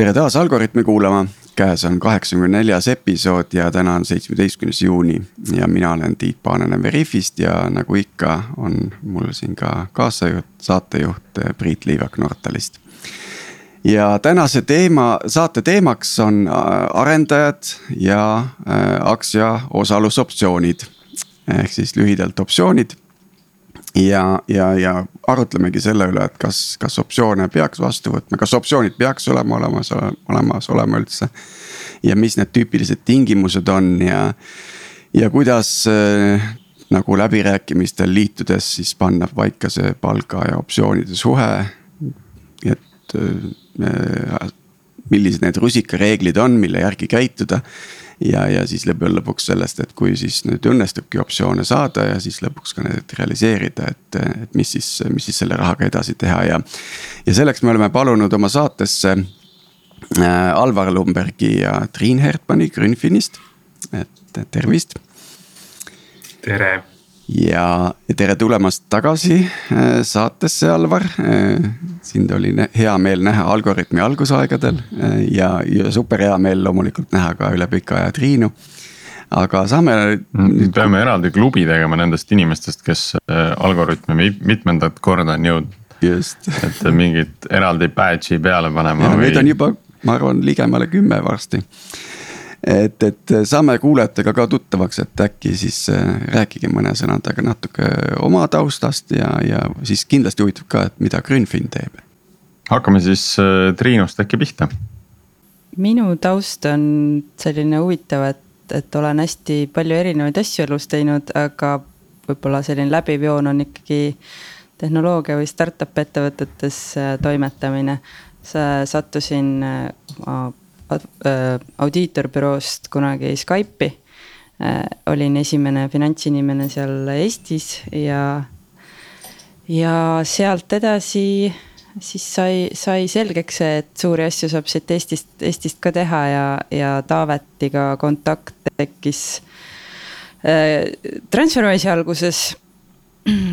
tere taas Algorütmi kuulama, käes on kaheksakümne neljas episood ja täna on seitsmeteistkümnes juuni. Ja mina olen Tiit Paananen Veriffist ja nagu ikka, on mul siin ka kaasajuht, saatejuht eh, Priit Liivak Nortalist. ja tänase teema, saate teemaks on äh, arendajad ja äh, aktsia osalusoptsioonid ehk siis lühidalt optsioonid ja, ja, ja arutlemegi selle üle, et kas, kas optsioone peaks vastu võtma, kas optsioonid peaks olema olemas, olemas olema üldse. ja mis need tüüpilised tingimused on ja, ja kuidas äh, nagu läbirääkimistel liitudes siis panna paika see palga ja optsioonide suhe. et äh, millised need rusikareeglid on, mille järgi käituda ja, ja siis lõpp, lõpuks sellest, et kui siis nüüd õnnestubki optsioone saada ja siis lõpuks ka need realiseerida, et, et mis siis, mis siis selle rahaga edasi teha ja. ja selleks me oleme palunud oma saatesse äh, Alvar Lumbergi ja Triin Hertmani Grünfinist, et tervist. tere ja tere tulemast tagasi äh, saatesse, Alvar. Äh, sind oli hea meel näha Algorütmi algusaegadel äh, ja, ja super hea meel loomulikult näha ka üle pika aja Triinu. aga saame. Mm, peame eraldi klubi tegema nendest inimestest, kes Algorütmi mitmendat korda on jõudnud. just. et mingit eraldi badge'i peale panema. Või... Neid on juba, ma arvan, ligemale kümme varsti et, et saame kuulajatega ka tuttavaks, et äkki siis äh, rääkige mõne sõnadega natuke oma taustast ja, ja siis kindlasti huvitab ka, et mida Grünfin teeb. hakkame siis äh, Triinust äkki pihta. minu taust on selline huvitav, et, et olen hästi palju erinevaid asju elus teinud, aga võib-olla selline läbiv joon on ikkagi tehnoloogia või startup ettevõtetes toimetamine. sattusin Äh, audiitorbüroost kunagi Skype'i. Äh, olin esimene finantsinimene seal Eestis ja, ja sealt edasi siis sai, sai selgeks see, et suuri asju saab siit Eestist, Eestist ka teha ja, ja Taavetiga kontakt tekkis äh,. Transferwise'i alguses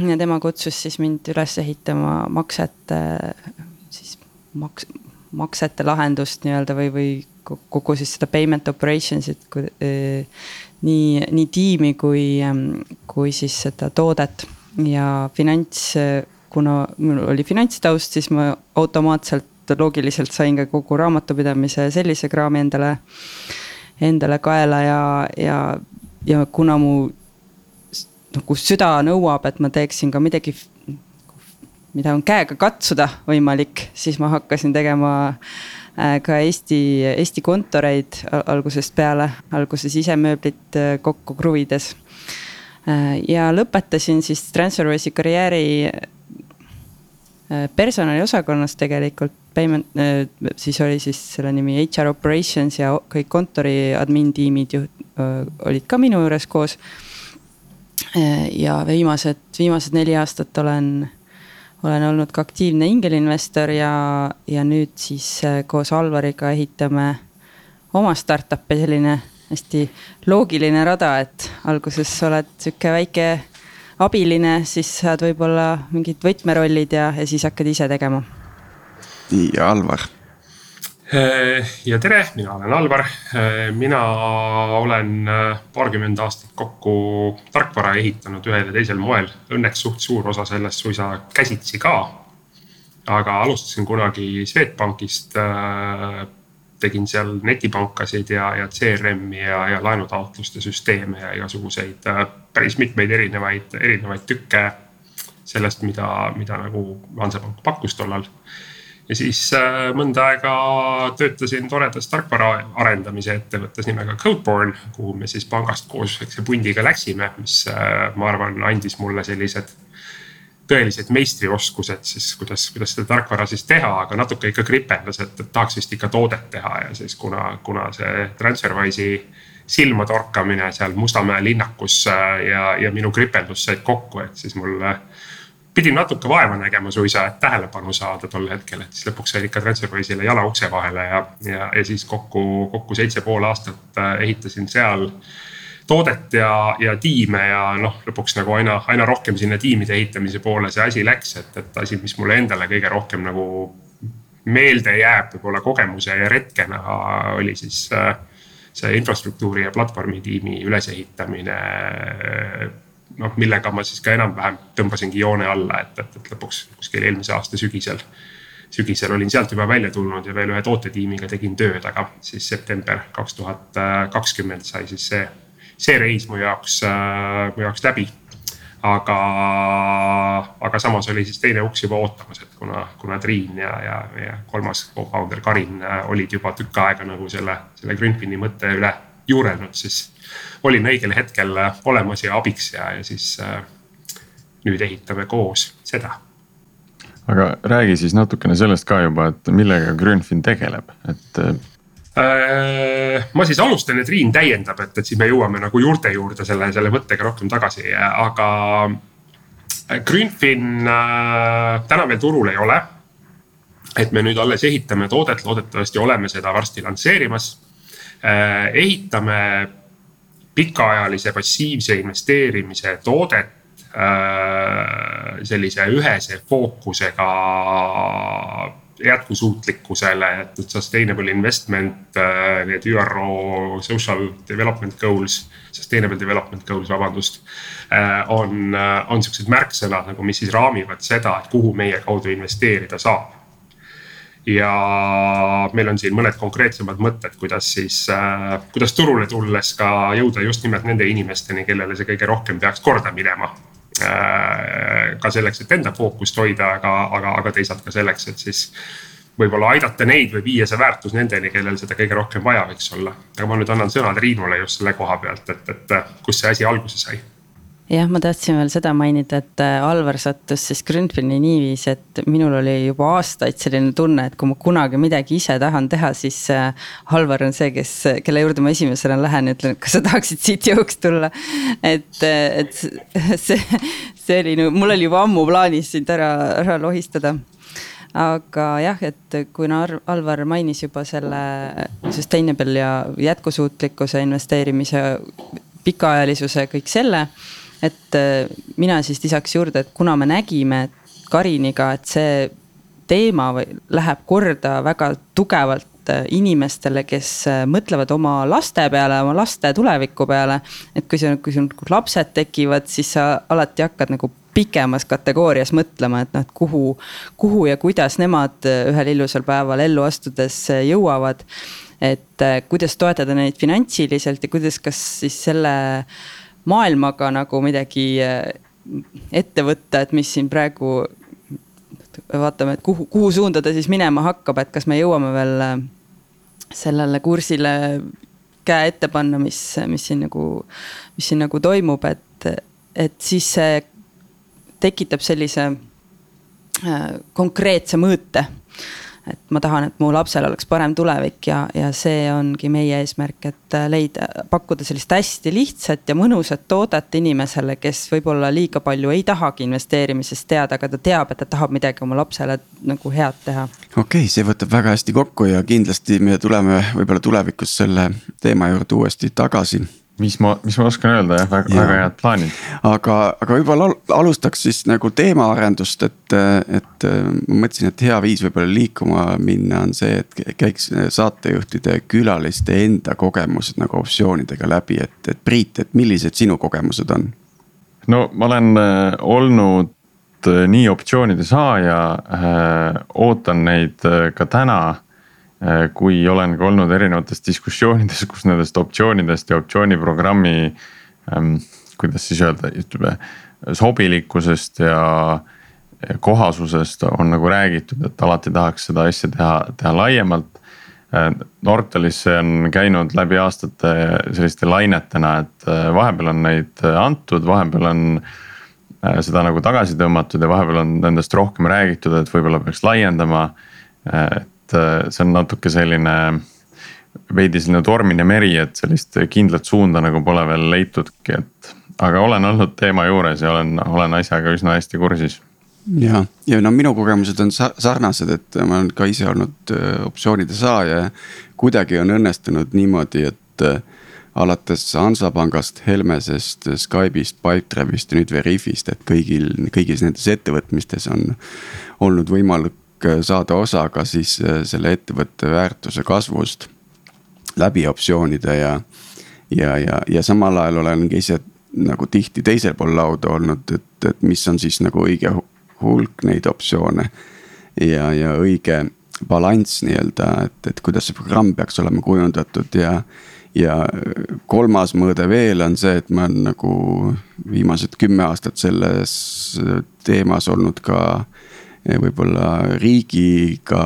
ja tema kutsus siis mind üles ehitama maksete, siis maks-, maksete lahendust nii-öelda või, või kogu siis seda payment operations'it eh, nii, nii tiimi kui, ehm, kui siis seda toodet. Ja finants, kuna mul oli finantstaust, siis ma automaatselt loogiliselt sain ka kogu raamatupidamise sellise kraami endale, endale kaela ja, ja, ja kuna mu nagu süda nõuab, et ma teeksin ka midagi mida on käega katsuda võimalik, siis ma hakkasin tegema äh, ka Eesti, Eesti kontoreid algusest peale, alguses ise mööblit äh, kokku kruvides. Äh, ja lõpetasin siis Transferwise'i karjääri personaliosakonnas tegelikult, payment, siis oli siis selle nimi HR operations ja kõik kontori admin tiimid ju olid ka minu juures koos. ja viimased, viimased neli aastat olen olen olnud ka aktiivne ingelinvestor ja, ja nüüd siis äh, koos Alvariga ehitame oma startup'i, selline hästi loogiline rada, et alguses oled sihuke väike abiline, siis saad võib-olla mingid võtmerollid ja, ja siis hakkad ise tegema. nii Alvar ja tere, mina olen Alvar. Mina olen eh, paarkümmend aastat kokku tarkvara ehitanud ühel ja teisel moel. Õnneks suht suur osa sellest suisa käsitsi ka. aga alustasin kunagi Swedbankist. tegin seal netipankasid ja, ja CRM-i ja, ja laenutaotluste süsteeme ja igasuguseid päris mitmeid erinevaid, erinevaid tükke sellest, mida, mida nagu Hansapank pakkus tollal ja siis äh, mõnda aega töötasin toredas tarkvara arendamise ettevõttes nimega Codeborn, kuhu me siis pangast koos väikse pundiga läksime, mis äh, ma arvan, andis mulle sellised tõelised meistrioskused siis, kuidas, kuidas seda tarkvara siis teha, aga natuke ikka kripendas, et, et tahaks vist ikka toodet teha ja siis kuna, kuna see Transferwise'i silma torkamine seal Mustamäe linnakus äh, ja, ja minu kripeldus said kokku, et siis mul pidin natuke vaeva nägema suisa, et tähelepanu saada tol hetkel, et siis lõpuks sain ikka Transferwise'ile jala ukse vahele ja, ja, ja siis kokku, kokku seitse pool aastat äh, ehitasin seal toodet ja, ja tiime ja noh, lõpuks nagu aina, aina rohkem sinna tiimide ehitamise poole see asi läks, et, et asi, mis mulle endale kõige rohkem nagu meelde jääb võib-olla kogemuse ja retkena oli siis see infrastruktuuri ja platvormi tiimi ülesehitamine. Noh, millega ma siis ka enam-vähem tõmbasingi joone alla, et, et, et lõpuks kuskil eelmise aasta sügisel sügisel olin sealt juba välja tulnud ja veel ühe tootetiimiga tegin tööd, aga siis september kaks tuhat kakskümmend sai siis see, see reis mu jaoks, mu jaoks läbi. aga, aga samas oli siis teine uks juba ootamas, et kuna, kuna Triin ja, ja, ja kolmas co-founder Karin olid juba tükk aega nagu selle, selle Grünfini mõtte üle juurelnud, siis olin õigel hetkel olemas ja abiks ja, ja siis nüüd ehitame koos seda aga räägi siis natukene sellest ka juba, et millega Grünfin tegeleb, et äh, ma siis alustan ja Triin täiendab, et, et siis me jõuame nagu juurte juurde selle, selle mõttega rohkem tagasi, aga. Grünfin äh, täna veel turul ei ole. et me nüüd alles ehitame toodet, loodetavasti oleme seda varsti lansseerimas äh,. ehitame pikaajalise passiivse investeerimise toodet Äh, sellise ühese fookusega jätkusuutlikkusele, et sustainable investment, äh, need ÜRO social development goals, sustainable development goals, vabandust. Äh, on, on siuksed märksõnad nagu, mis siis raamivad seda, et kuhu meie kaudu investeerida saab ja meil on siin mõned konkreetsemad mõtted, kuidas siis äh,, kuidas turule tulles ka jõuda just nimelt nende inimesteni, kellele see kõige rohkem peaks korda minema äh,. ka selleks, et enda fookust hoida, aga, aga, aga teisalt ka selleks, et siis võib-olla aidata neid või viia see väärtus nendeni, kellel seda kõige rohkem vaja võiks olla. aga ma nüüd annan sõna Triinule just selle koha pealt, et, et kust see asi alguse sai jah, ma tahtsin veel seda mainida, et äh, Alvar sattus siis Grünfini niiviisi, et minul oli juba aastaid selline tunne, et kui ma kunagi midagi ise tahan teha, siis äh, Alvar on see, kes, kelle juurde ma esimesena lähen ja ütlen, et kas sa tahaksid CTO-ks tulla. et, äh, et see, see oli nagu, mul oli juba ammu plaanis sind ära, ära lohistada aga jah, et kuna Alvar mainis juba selle sustainable ja jätkusuutlikkuse investeerimise pikaajalisuse, kõik selle et äh, mina siis lisaks juurde, et kuna me nägime Kariniga, et see teema läheb korda väga tugevalt äh, inimestele, kes äh, mõtlevad oma laste peale, oma laste tuleviku peale. et kui sul, kui sul lapsed tekivad, siis sa alati hakkad nagu pikemas kategoorias mõtlema, et noh, et kuhu, kuhu ja kuidas nemad ühel ilusal päeval ellu astudes jõuavad. et kuidas toetada neid finantsiliselt ja kuidas, kas siis selle maailmaga nagu midagi äh, ette võtta, et mis siin praegu. vaatame, et kuhu, kuhu suunda ta siis minema hakkab, et kas me jõuame veel äh, sellele kursile käe ette panna, mis, mis siin nagu, mis siin nagu toimub, et, et siis see tekitab sellise äh, konkreetse mõõte et ma tahan, et mu lapsel oleks parem tulevik ja, ja see ongi meie eesmärk, et äh, leida, pakkuda sellist hästi lihtsat ja mõnusat toodet inimesele, kes võib-olla liiga palju ei tahagi investeerimisest teada, aga ta teab, et ta tahab midagi oma lapsele nagu head teha. okei okay,, see võtab väga hästi kokku ja kindlasti me tuleme võib-olla tulevikus selle teema juurde uuesti tagasi mis ma, mis ma oskan öelda jah, väga ja., väga head plaanid. aga, aga võib-olla alustaks siis nagu teemaarendust, et, et ma mõtlesin, et hea viis võib-olla liikuma minna on see, et käiks saatejuhtide külaliste enda kogemused nagu optsioonidega läbi, et, et Priit, et millised sinu kogemused on? no ma olen äh, olnud äh, nii optsioonide saaja äh,, ootan neid äh, ka täna Äh, kui olen ka olnud erinevates diskussioonides, kus nendest optsioonidest ja optsiooniprogrammi ähm,. kuidas siis öelda, sobilikkusest ja kohasusest on nagu räägitud, et alati tahaks seda asja teha, teha laiemalt. Äh, Nortalis see on käinud läbi aastate selliste lainetena, et äh, vahepeal on neid antud, vahepeal on seda nagu tagasi tõmmatud ja vahepeal on nendest rohkem räägitud, et võib-olla peaks laiendama. et et äh, see on natuke selline veidi selline tormine meri, et sellist kindlat suunda nagu pole veel leitudki, et. aga olen olnud teema juures ja olen, olen asjaga üsna hästi kursis. ja, ja no minu kogemused on sarnased, et ma olen ka ise olnud äh, optsioonide saaja ja kuidagi on õnnestunud niimoodi, et äh, alates Hansapangast, Helmesest, Skype'ist, Pipedrive'ist ja nüüd Veriffist, et kõigil, kõigis nendes ettevõtmistes on olnud võimalik saada osa ka siis selle ettevõtte väärtuse kasvust läbi optsioonide ja. ja, ja, ja samal ajal olen ka ise nagu tihti teisel pool lauda olnud, et, et mis on siis nagu õige hulk neid optsioone. ja, ja õige balanss nii-öelda, et, et kuidas see programm peaks olema kujundatud ja. ja kolmas mõõde veel on see, et ma olen nagu viimased kümme aastat selles teemas olnud ka võib-olla riigiga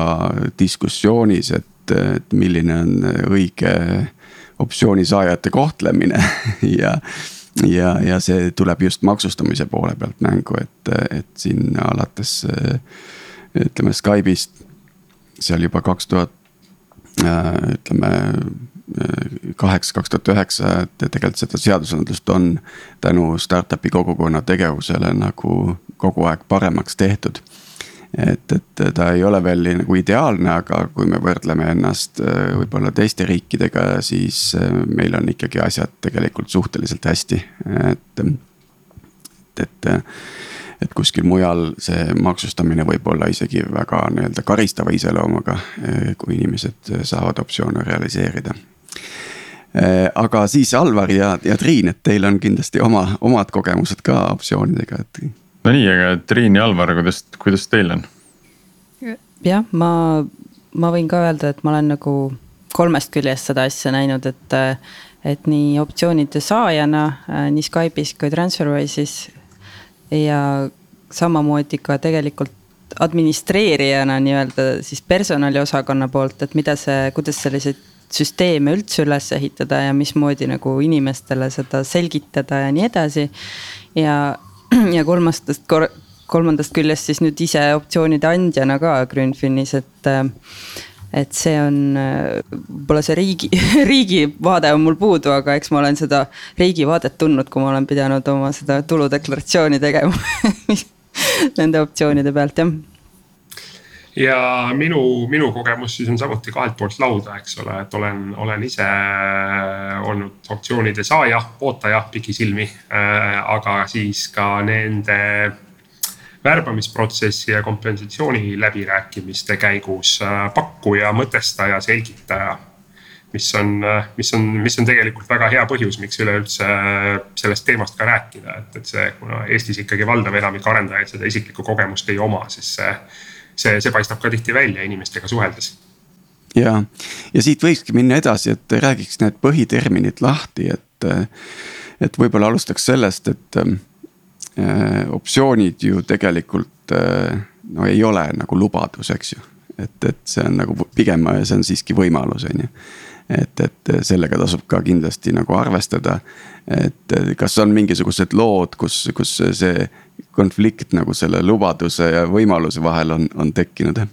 diskussioonis, et, et milline on õige optsiooni saajate kohtlemine ja ja, ja see tuleb just maksustamise poole pealt mängu, et, et siin alates ütleme Skype'ist seal juba kaks tuhat ütleme kaheksa, kaks tuhat üheksa, et tegelikult seda seadusandlust on tänu startup'i kogukonna tegevusele nagu kogu aeg paremaks tehtud et, et ta ei ole veel nagu ideaalne, aga kui me võrdleme ennast äh, võib-olla teiste riikidega, siis äh, meil on ikkagi asjad tegelikult suhteliselt hästi, et. et, et kuskil mujal see maksustamine võib olla isegi väga nii-öelda karistava iseloomuga, äh, kui inimesed saavad optsioone realiseerida aga siis Alvar ja, ja Triin, et teil on kindlasti oma, omad kogemused ka optsioonidega, et no nii, aga Triin ja Alvar, kuidas, kuidas teil on? jah, ma, ma võin ka öelda, et ma olen nagu kolmest küljest seda asja näinud, et, et nii optsioonide saajana nii Skype'is kui Transferwise'is. ja samamoodi ka tegelikult administreerijana nii-öelda siis personaliosakonna poolt, et mida see, kuidas selliseid süsteeme üldse üles ehitada ja mismoodi nagu inimestele seda selgitada ja nii edasi. ja ja kolmandast, kolmandast küljest siis nüüd ise optsioonide andjana ka Grünfinis, et et see on, võib-olla see riigi, riigi vaade on mul puudu, aga eks ma olen seda riigi vaadet tundnud, kui ma olen pidanud oma seda tuludeklaratsiooni tegema nende optsioonide pealt, jah ja minu, minu kogemus siis on samuti kahelt poolt lauda, eks ole, et olen, olen ise olnud optsioonide saaja, ootaja pikisilmi äh,. aga siis ka nende värbamisprotsessi ja kompensatsiooni läbirääkimiste käigus äh, pakkuja, mõtestaja, selgitaja mis on, äh, mis on, mis on tegelikult väga hea põhjus, miks üleüldse äh, sellest teemast ka rääkida, et, et see, kuna Eestis ikkagi valdav enamik arendajaid seda isiklikku kogemust ei oma, siis see see, see paistab ka tihti välja inimestega suheldes. ja, ja siit võikski minna edasi, et räägiks need põhiterminid lahti, et, et võib-olla alustaks sellest, et äh, optsioonid ju tegelikult äh, no ei ole nagu lubadus, eks ju. et, et see on nagu pigem, see on siiski võimalus, on ju et, et sellega tasub ka kindlasti nagu arvestada. et kas on mingisugused lood, kus, kus see konflikt nagu selle lubaduse ja võimaluse vahel on, on tekkinud?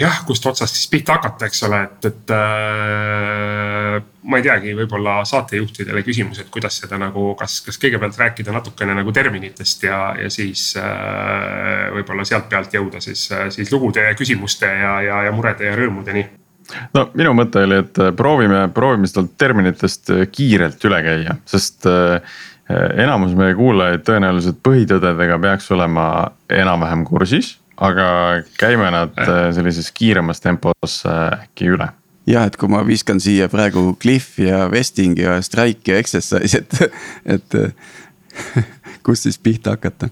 jah, kust otsast siis pihta hakata, eks ole, et, et äh, ma ei teagi, võib-olla saatejuhtidele küsimus, et kuidas seda nagu, kas, kas kõigepealt rääkida natukene nagu terminitest ja, ja siis äh, võib-olla sealt pealt jõuda siis, siis lugude ja küsimuste ja, ja, ja murede ja rõõmudeni no minu mõte oli, et äh, proovime, proovime sealt terminitest äh, kiirelt üle käia, sest äh, enamus meie kuulajaid tõenäoliselt põhitõdedega peaks olema enam-vähem kursis. aga käime nad sellises kiiremas tempos äkki üle jah, et kui ma viskan siia praegu Cliff ja Vesting ja Strike ja Exercise, et, et kust siis pihta hakata?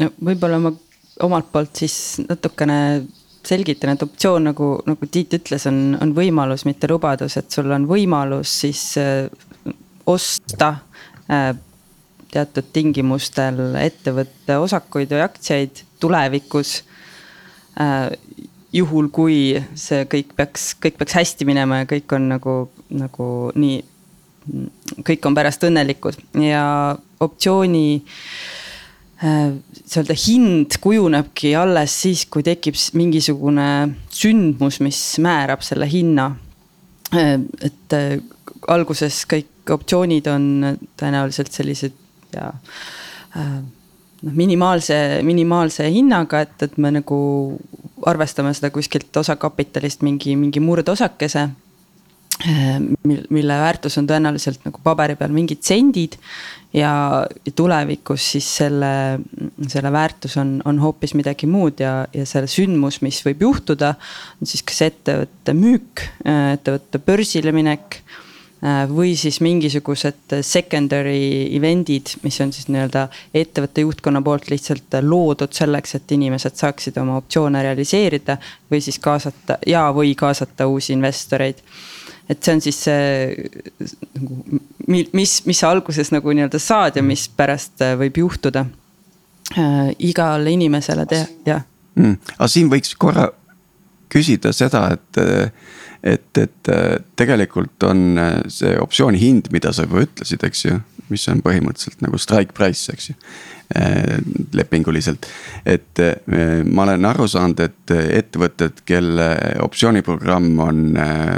no võib-olla ma omalt poolt siis natukene selgitan, et optsioon nagu, nagu Tiit ütles, on, on võimalus, mitte lubadus, et sul on võimalus siis äh, osta äh, teatud tingimustel ettevõtte osakuid või aktsiaid tulevikus äh,. juhul, kui see kõik peaks, kõik peaks hästi minema ja kõik on nagu, nagu nii, kõik on pärast õnnelikud ja optsiooni äh, nii-öelda äh, hind kujunebki alles siis, kui tekib mingisugune sündmus, mis määrab selle hinna. Äh, et äh, alguses kõik optsioonid on tõenäoliselt sellised ja noh, minimaalse, minimaalse hinnaga, et, et me nagu arvestame seda kuskilt osakapitalist mingi, mingi murdosakese mille väärtus on tõenäoliselt nagu paberi peal mingid sendid ja tulevikus siis selle selle väärtus on, on hoopis midagi muud ja, ja see sündmus, mis võib juhtuda, on siis kas ettevõtte müük, ettevõtte börsile minek Äh, või siis mingisugused secondary event'id, mis on siis nii-öelda ettevõtte juhtkonna poolt lihtsalt loodud selleks, et inimesed saaksid oma optsioone realiseerida. või siis kaasata ja, või kaasata uusi investoreid. Et see on siis see nagu, mis, mis sa alguses nagu nii-öelda saad ja mis pärast äh, võib juhtuda äh, igale inimesele teha, jah mm,. aga siin võiks korra küsida seda, et et, et äh, tegelikult on äh, see optsiooni hind, mida sa juba ütlesid, eks ju, mis on põhimõtteliselt nagu strike price, eks ju äh, lepinguliselt. et ma olen aru saanud, et ettevõtted, kelle optsiooniprogramm on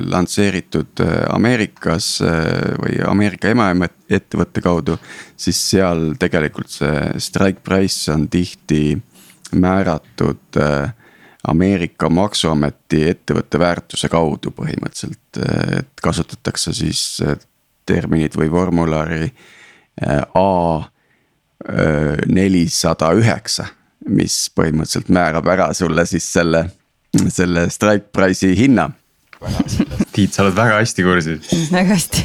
lansseeritud Ameerikas või Ameerika emaettevõtte kaudu. siis seal tegelikult see strike price on tihti määratud äh, Ameerika maksuameti ettevõtte väärtuse kaudu põhimõtteliselt, et kasutatakse siis äh, terminit või formulari äh, A äh, nelisada üheksa. mis põhimõtteliselt määrab ära sulle siis selle, selle strike price'i hinna. Tiit, sa oled väga hästi kursis. väga hästi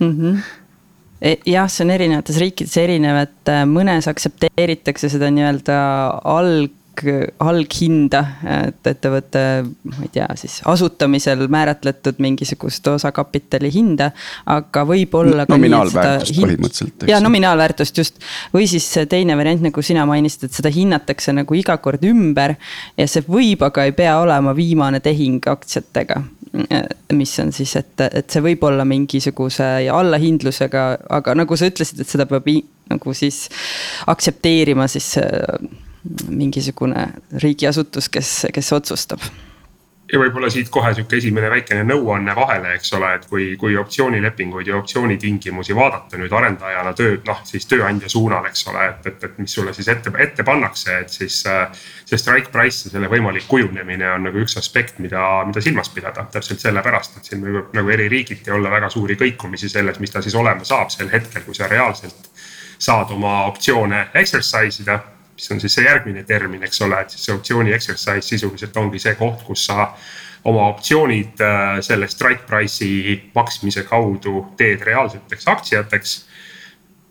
mm. -hmm jah, see on erinevates riikides erinev, et mõnes aktsepteeritakse seda nii-öelda alg alghinda, et ettevõtte, ma ei tea, siis asutamisel määratletud mingisugust osakapitali hinda. aga võib-olla no,. nominaalväärtust põhimõtteliselt. ja nominaalväärtust just, või siis teine variant, nagu sina mainisid, et seda hinnatakse nagu iga kord ümber. ja see võib, aga ei pea olema viimane tehing aktsiatega mis on siis, et, et see võib olla mingisuguse allahindlusega, aga nagu sa ütlesid, et seda peab nagu siis aktsepteerima siis mingisugune riigiasutus, kes, kes otsustab ja võib-olla siit kohe sihuke esimene väikene nõuanne vahele, eks ole, et kui, kui optsioonilepinguid ja optsioonitingimusi vaadata nüüd arendajana tööd, noh siis tööandja suunal, eks ole, et, et, et mis sulle siis ette, ette pannakse, et siis. see strike price ja selle võimalik kujunemine on nagu üks aspekt, mida, mida silmas pidada, täpselt sellepärast, et siin võib nagu eri riigiti olla väga suuri kõikumisi selles, mis ta siis olema saab sel hetkel, kui sa reaalselt saad oma optsioone exercise ida mis on siis see järgmine termin, eks ole, et siis see optsiooni exercise sisuliselt ongi see koht, kus sa oma optsioonid äh, selle strike price'i maksmise kaudu teed reaalseteks aktsiateks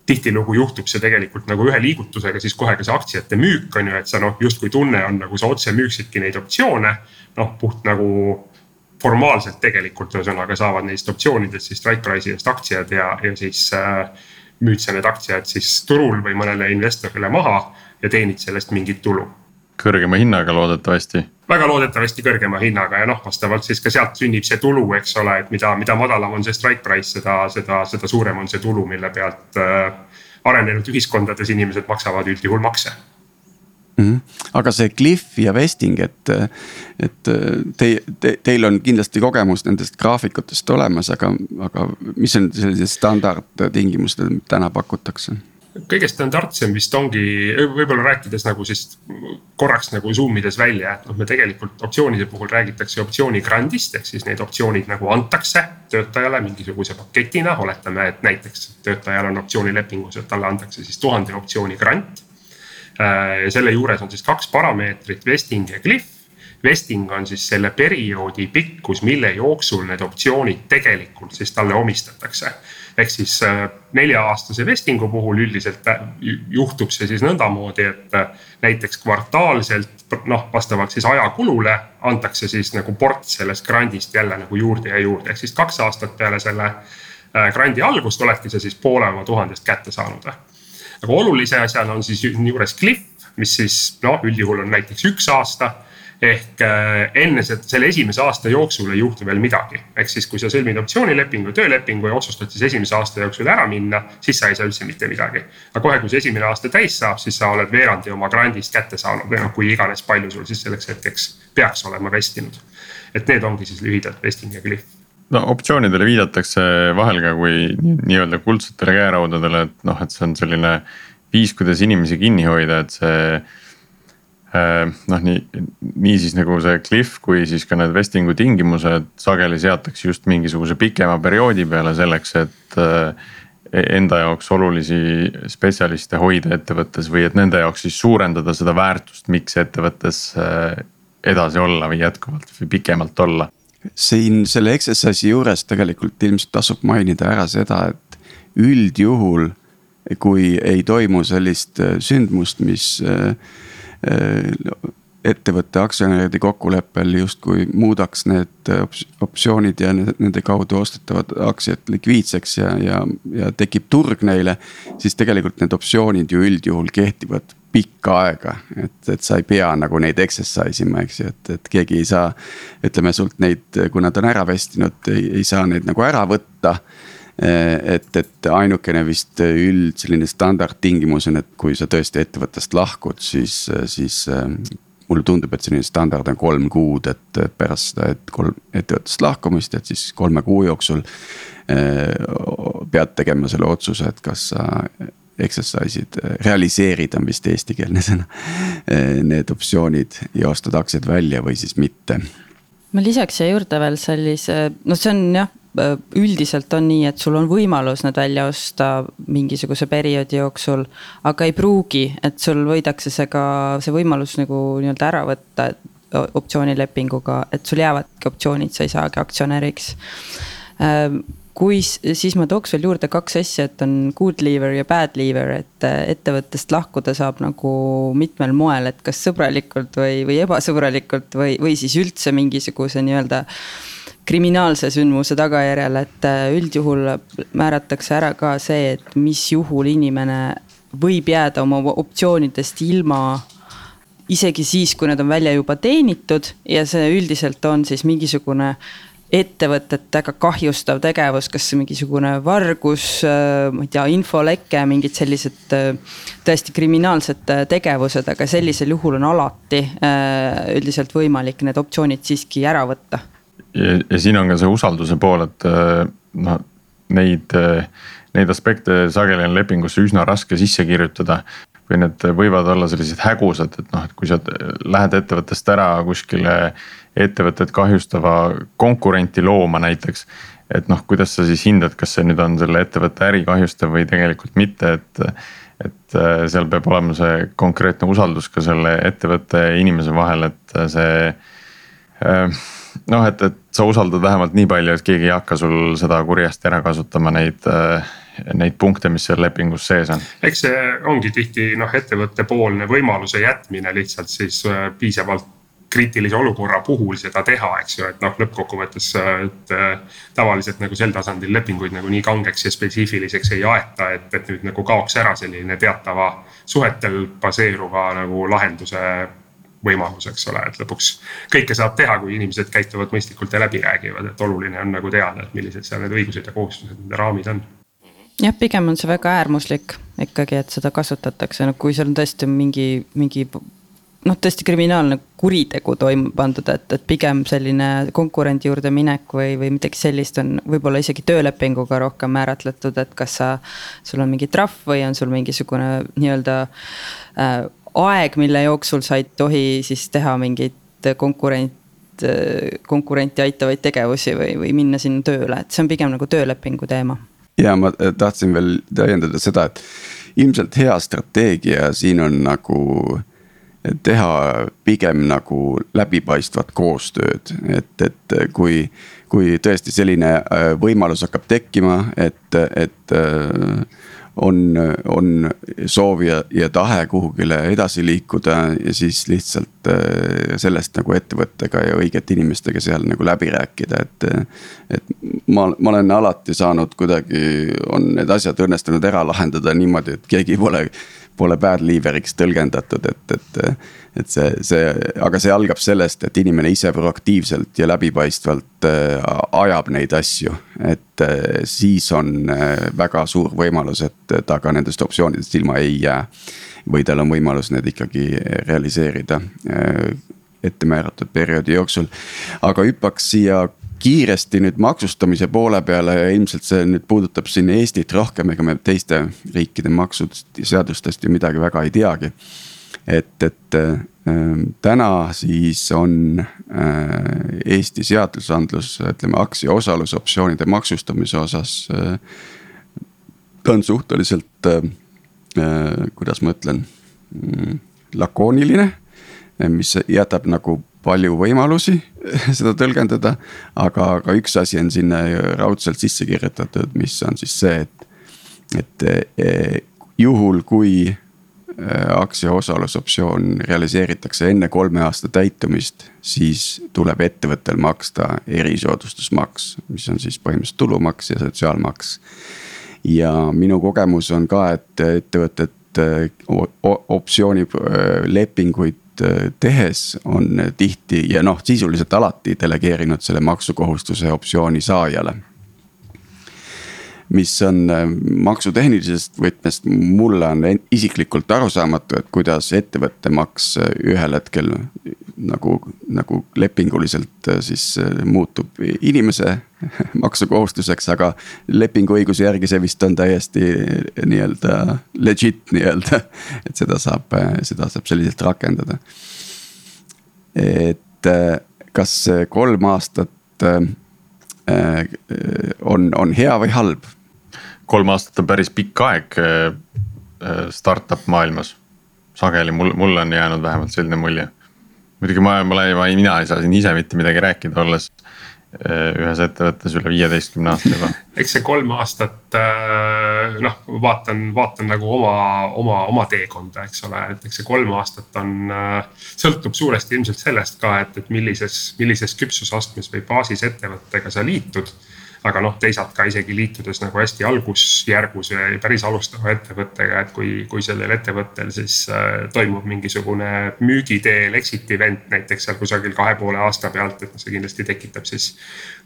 tihtilugu juhtub see tegelikult nagu ühe liigutusega siis kohe ka see aktsiate müük on ju, et sa noh, justkui tunne on nagu sa otse müüksidki neid optsioone. noh, puht nagu formaalselt tegelikult ühesõnaga saavad neist optsioonidest siis strike price'i eest aktsiad ja, ja siis äh, müüd sa need aktsiad siis turul või mõnele investorile maha ja teenid sellest mingit tulu. kõrgema hinnaga loodetavasti. väga loodetavasti kõrgema hinnaga ja noh, vastavalt siis ka sealt sünnib see tulu, eks ole, et mida, mida madalam on see strike price, seda, seda, seda suurem on see tulu, mille pealt äh, arenenud ühiskondades inimesed maksavad üldjuhul makse mm. -hmm. aga see Cliff ja Vesting, et, et te, te, teil on kindlasti kogemus nendest graafikutest olemas, aga, aga mis on sellised standardtingimused, mida täna pakutakse? Kõige standardsem vist ongi, võib-olla rääkides nagu siis korraks nagu zoom ides välja, et noh, me tegelikult optsioonide puhul räägitakse optsiooni grandist ehk siis need optsioonid nagu antakse töötajale mingisuguse paketina. oletame, et näiteks töötajal on optsioonilepingus, et talle antakse siis tuhande optsiooni grant. Äh, selle juures on siis kaks parameetrit, vesting ja cliff vesting on siis selle perioodi pikkus, mille jooksul need optsioonid tegelikult siis talle omistatakse ehk siis äh, nelja-aastase vestingu puhul üldiselt äh, juhtub see siis nõndamoodi, et äh, näiteks kvartaalselt noh, vastavalt siis ajakulule antakse siis nagu ports sellest grandist jälle nagu juurde ja juurde, ehk siis kaks aastat peale selle grandi algust oledki sa siis poole oma tuhandest kätte saanud. aga olulise asjana on siis juures cliff, mis siis noh, üldjuhul on näiteks üks aasta ehk äh, enne selle esimese aasta jooksul ei juhtu veel midagi. ehk siis, kui sa sõlmid optsioonilepingu, töölepingu ja otsustad siis esimese aasta jooksul ära minna, siis sa ei saa üldse mitte midagi. aga kohe, kui see esimene aasta täis saab, siis sa oled veerandi oma grandist kätte saanud või noh, kui iganes palju sul siis selleks hetkeks peaks olema vestinud. et need ongi siis lühidalt vesting ja cliff no optsioonidele viidatakse vahel ka kui nii-öelda kuldsetele käeraudadele, et noh, et see on selline viis, kuidas inimesi kinni hoida, et see noh, nii, nii siis nagu see cliff kui siis ka need vestingu tingimused sageli seatakse just mingisuguse pikema perioodi peale selleks, et. Äh, e-, enda jaoks olulisi spetsialiste hoida ettevõttes või et nende jaoks siis suurendada seda väärtust, miks ettevõttes edasi olla või jätkuvalt või pikemalt olla? siin selle exercise'i juures tegelikult ilmselt tasub mainida ära seda, et üldjuhul kui ei toimu sellist sündmust, mis ettevõtte aktsionäride kokkuleppel justkui muudaks need optsioonid ja nende kaudu ostetavad aktsiad likviidseks ja, ja, ja tekib turg neile. siis tegelikult need optsioonid ju üldjuhul kehtivad pikka aega, et, et sa ei pea nagu neid exercise ima, eks ju, et, et keegi ei saa. ütleme sult neid, kui nad on ära vestinud, ei saa neid nagu ära võtta et, et ainukene vist üld selline standardtingimus on, et kui sa tõesti ettevõttest lahkud, siis, siis mulle tundub, et selline standard on kolm kuud, et pärast seda, et kolm ettevõttest lahkumist, et siis kolme kuu jooksul. pead tegema selle otsuse, et kas sa exercise'id, realiseerid on vist eestikeelne sõna. Need optsioonid ja ostad aktsiad välja või siis mitte. Ma lisaks siia juurde veel sellise, noh, see on jah üldiselt on nii, et sul on võimalus need välja osta mingisuguse perioodi jooksul. aga ei pruugi, et sul võidakse see ka, see võimalus nagu nii-öelda ära võtta optsioonilepinguga, et sul jäävadki optsioonid, sa ei saagi aktsionäriks. Kui, siis ma tooks veel juurde kaks asja, et on good leaver ja bad leaver, et äh, ettevõttest lahkuda saab nagu mitmel moel, et kas sõbralikult või, või ebasõbralikult või, või siis üldse mingisuguse nii-öelda kriminaalse sündmuse tagajärjel, et äh, üldjuhul määratakse ära ka see, et mis juhul inimene võib jääda oma optsioonidest ilma. isegi siis, kui need on välja juba teenitud ja see üldiselt on siis mingisugune ettevõtet väga kahjustav tegevus, kas mingisugune vargus, äh, ma ei tea, infoleke, mingid sellised äh, tõesti kriminaalsed tegevused, aga sellisel juhul on alati üldiselt võimalik need optsioonid siiski ära võtta ja, siin on ka see usalduse pool, et äh, noh, neid, äh, neid aspekte sageli on lepingusse üsna raske sisse kirjutada. või need võivad olla sellised hägusad, et noh, et kui sa lähed ettevõttest ära kuskile ettevõtet kahjustava konkurenti looma näiteks. et noh, kuidas sa siis hindad, kas see nüüd on selle ettevõtte äri kahjustav või tegelikult mitte, et et äh, seal peab olema see konkreetne usaldus ka selle ettevõtte ja inimese vahel, et see äh, noh, et, et sa usaldad vähemalt nii palju, et keegi ei hakka sul seda kurjasti ära kasutama, neid, äh, neid punkte, mis seal lepingus sees on. eks see ongi tihti noh, ettevõttepoolne võimaluse jätmine lihtsalt siis äh, piisavalt kriitilise olukorra puhul seda teha, eks ju, et noh, lõppkokkuvõttes, et tavaliselt nagu sel tasandil lepinguid nagu nii kangeks ja spetsiifiliseks ei aeta, et, et nüüd nagu kaoks ära selline teatava suhetel baseeruva nagu lahenduse võimalus, eks ole, et lõpuks kõike saab teha, kui inimesed käituvad mõistlikult ja läbi räägivad, et oluline on nagu teada, et millised seal need õigused ja kohustused, nende raamid on. jah, pigem on see väga äärmuslik ikkagi, et seda kasutatakse, no kui seal on tõesti mingi, mingi noh, tõesti kriminaalne kuritegu toime pandud, et, et pigem selline konkurendi juurde minek või, või midagi sellist on võib-olla isegi töölepinguga rohkem määratletud, et kas sa. sul on mingi trahv või on sul mingisugune nii-öelda äh, aeg, mille jooksul sa ei tohi siis teha mingeid konkurent, konkurenti aitavaid tegevusi või, või minna sinna tööle, et see on pigem nagu töölepingu teema. ja ma tahtsin veel täiendada seda, et ilmselt hea strateegia siin on nagu teha pigem nagu läbipaistvat koostööd, et, et kui, kui tõesti selline äh, võimalus hakkab tekkima, et, et äh, on, on soov ja, ja tahe kuhugile edasi liikuda ja siis lihtsalt äh, sellest nagu ettevõttega ja õigete inimestega seal nagu läbi rääkida, et. et ma, ma olen alati saanud kuidagi, on need asjad õnnestunud ära lahendada niimoodi, et keegi pole pole bad leaver'iks tõlgendatud, et, et. et see, see, aga see algab sellest, et inimene ise proaktiivselt ja läbipaistvalt äh, ajab neid asju. et äh, siis on äh, väga suur võimalus, et ta ka nendest optsioonidest ilma ei jää. või tal on võimalus need ikkagi realiseerida ette määratud perioodi jooksul. aga hüppaks siia kiiresti nüüd maksustamise poole peale ja ilmselt see nüüd puudutab siin Eestit rohkem, ega me teiste riikide maksudest ja seadustest ju midagi väga ei teagi. et, et äh, täna siis on äh, Eesti seadusandlus, ütleme aktsia osalusoptsioonide maksustamise osas äh, ta on suhteliselt äh,, kuidas ma ütlen mm,, lakooniline, mis jätab nagu palju võimalusi seda tõlgendada. aga, aga üks asi on sinna raudselt sisse kirjutatud, mis on siis see, et, et e, juhul, kui e, aktsia osalusoptsioon realiseeritakse enne kolme aasta täitumist, siis tuleb ettevõttel maksta erisoodustusmaks, mis on siis põhimõtteliselt tulumaks ja sotsiaalmaks. ja minu kogemus on ka, et ettevõtted e, optsioonilepinguid tehes on tihti ja noh, sisuliselt alati delegeerinud selle maksukohustuse optsiooni saajale. Mis on äh, maksutehnilisest võtmest mulle on isiklikult arusaamatu, et kuidas ettevõtte maks äh, ühel hetkel nagu, nagu lepinguliselt siis muutub inimese maksukohustuseks, aga lepinguõiguse järgi see vist on täiesti nii-öelda legit nii-öelda. et seda saab, seda saab selliselt rakendada. et kas kolm aastat äh, on, on hea või halb? kolm aastat on päris pikk aeg äh, startup maailmas. sageli mul, mulle on jäänud vähemalt selline mulje. muidugi ma, ma, ma, mina ei saa siin ise mitte midagi rääkida, olles Äh, ühes ettevõttes üle viieteistkümne aasta juba. eks see kolm aastat äh, noh, vaatan, vaatan nagu oma, oma, oma teekonda, eks ole, et eks see kolm aastat on. Äh, sõltub suuresti ilmselt sellest ka, et, et millises, millises küpsusastmes või baasis ettevõttega sa liitud aga noh, teisalt ka isegi liitudes nagu hästi algusjärgus ja päris alustava ettevõttega, et kui, kui sellel ettevõttel siis äh, toimub mingisugune müügiteel exit event näiteks seal kusagil kahe poole aasta pealt, et see kindlasti tekitab siis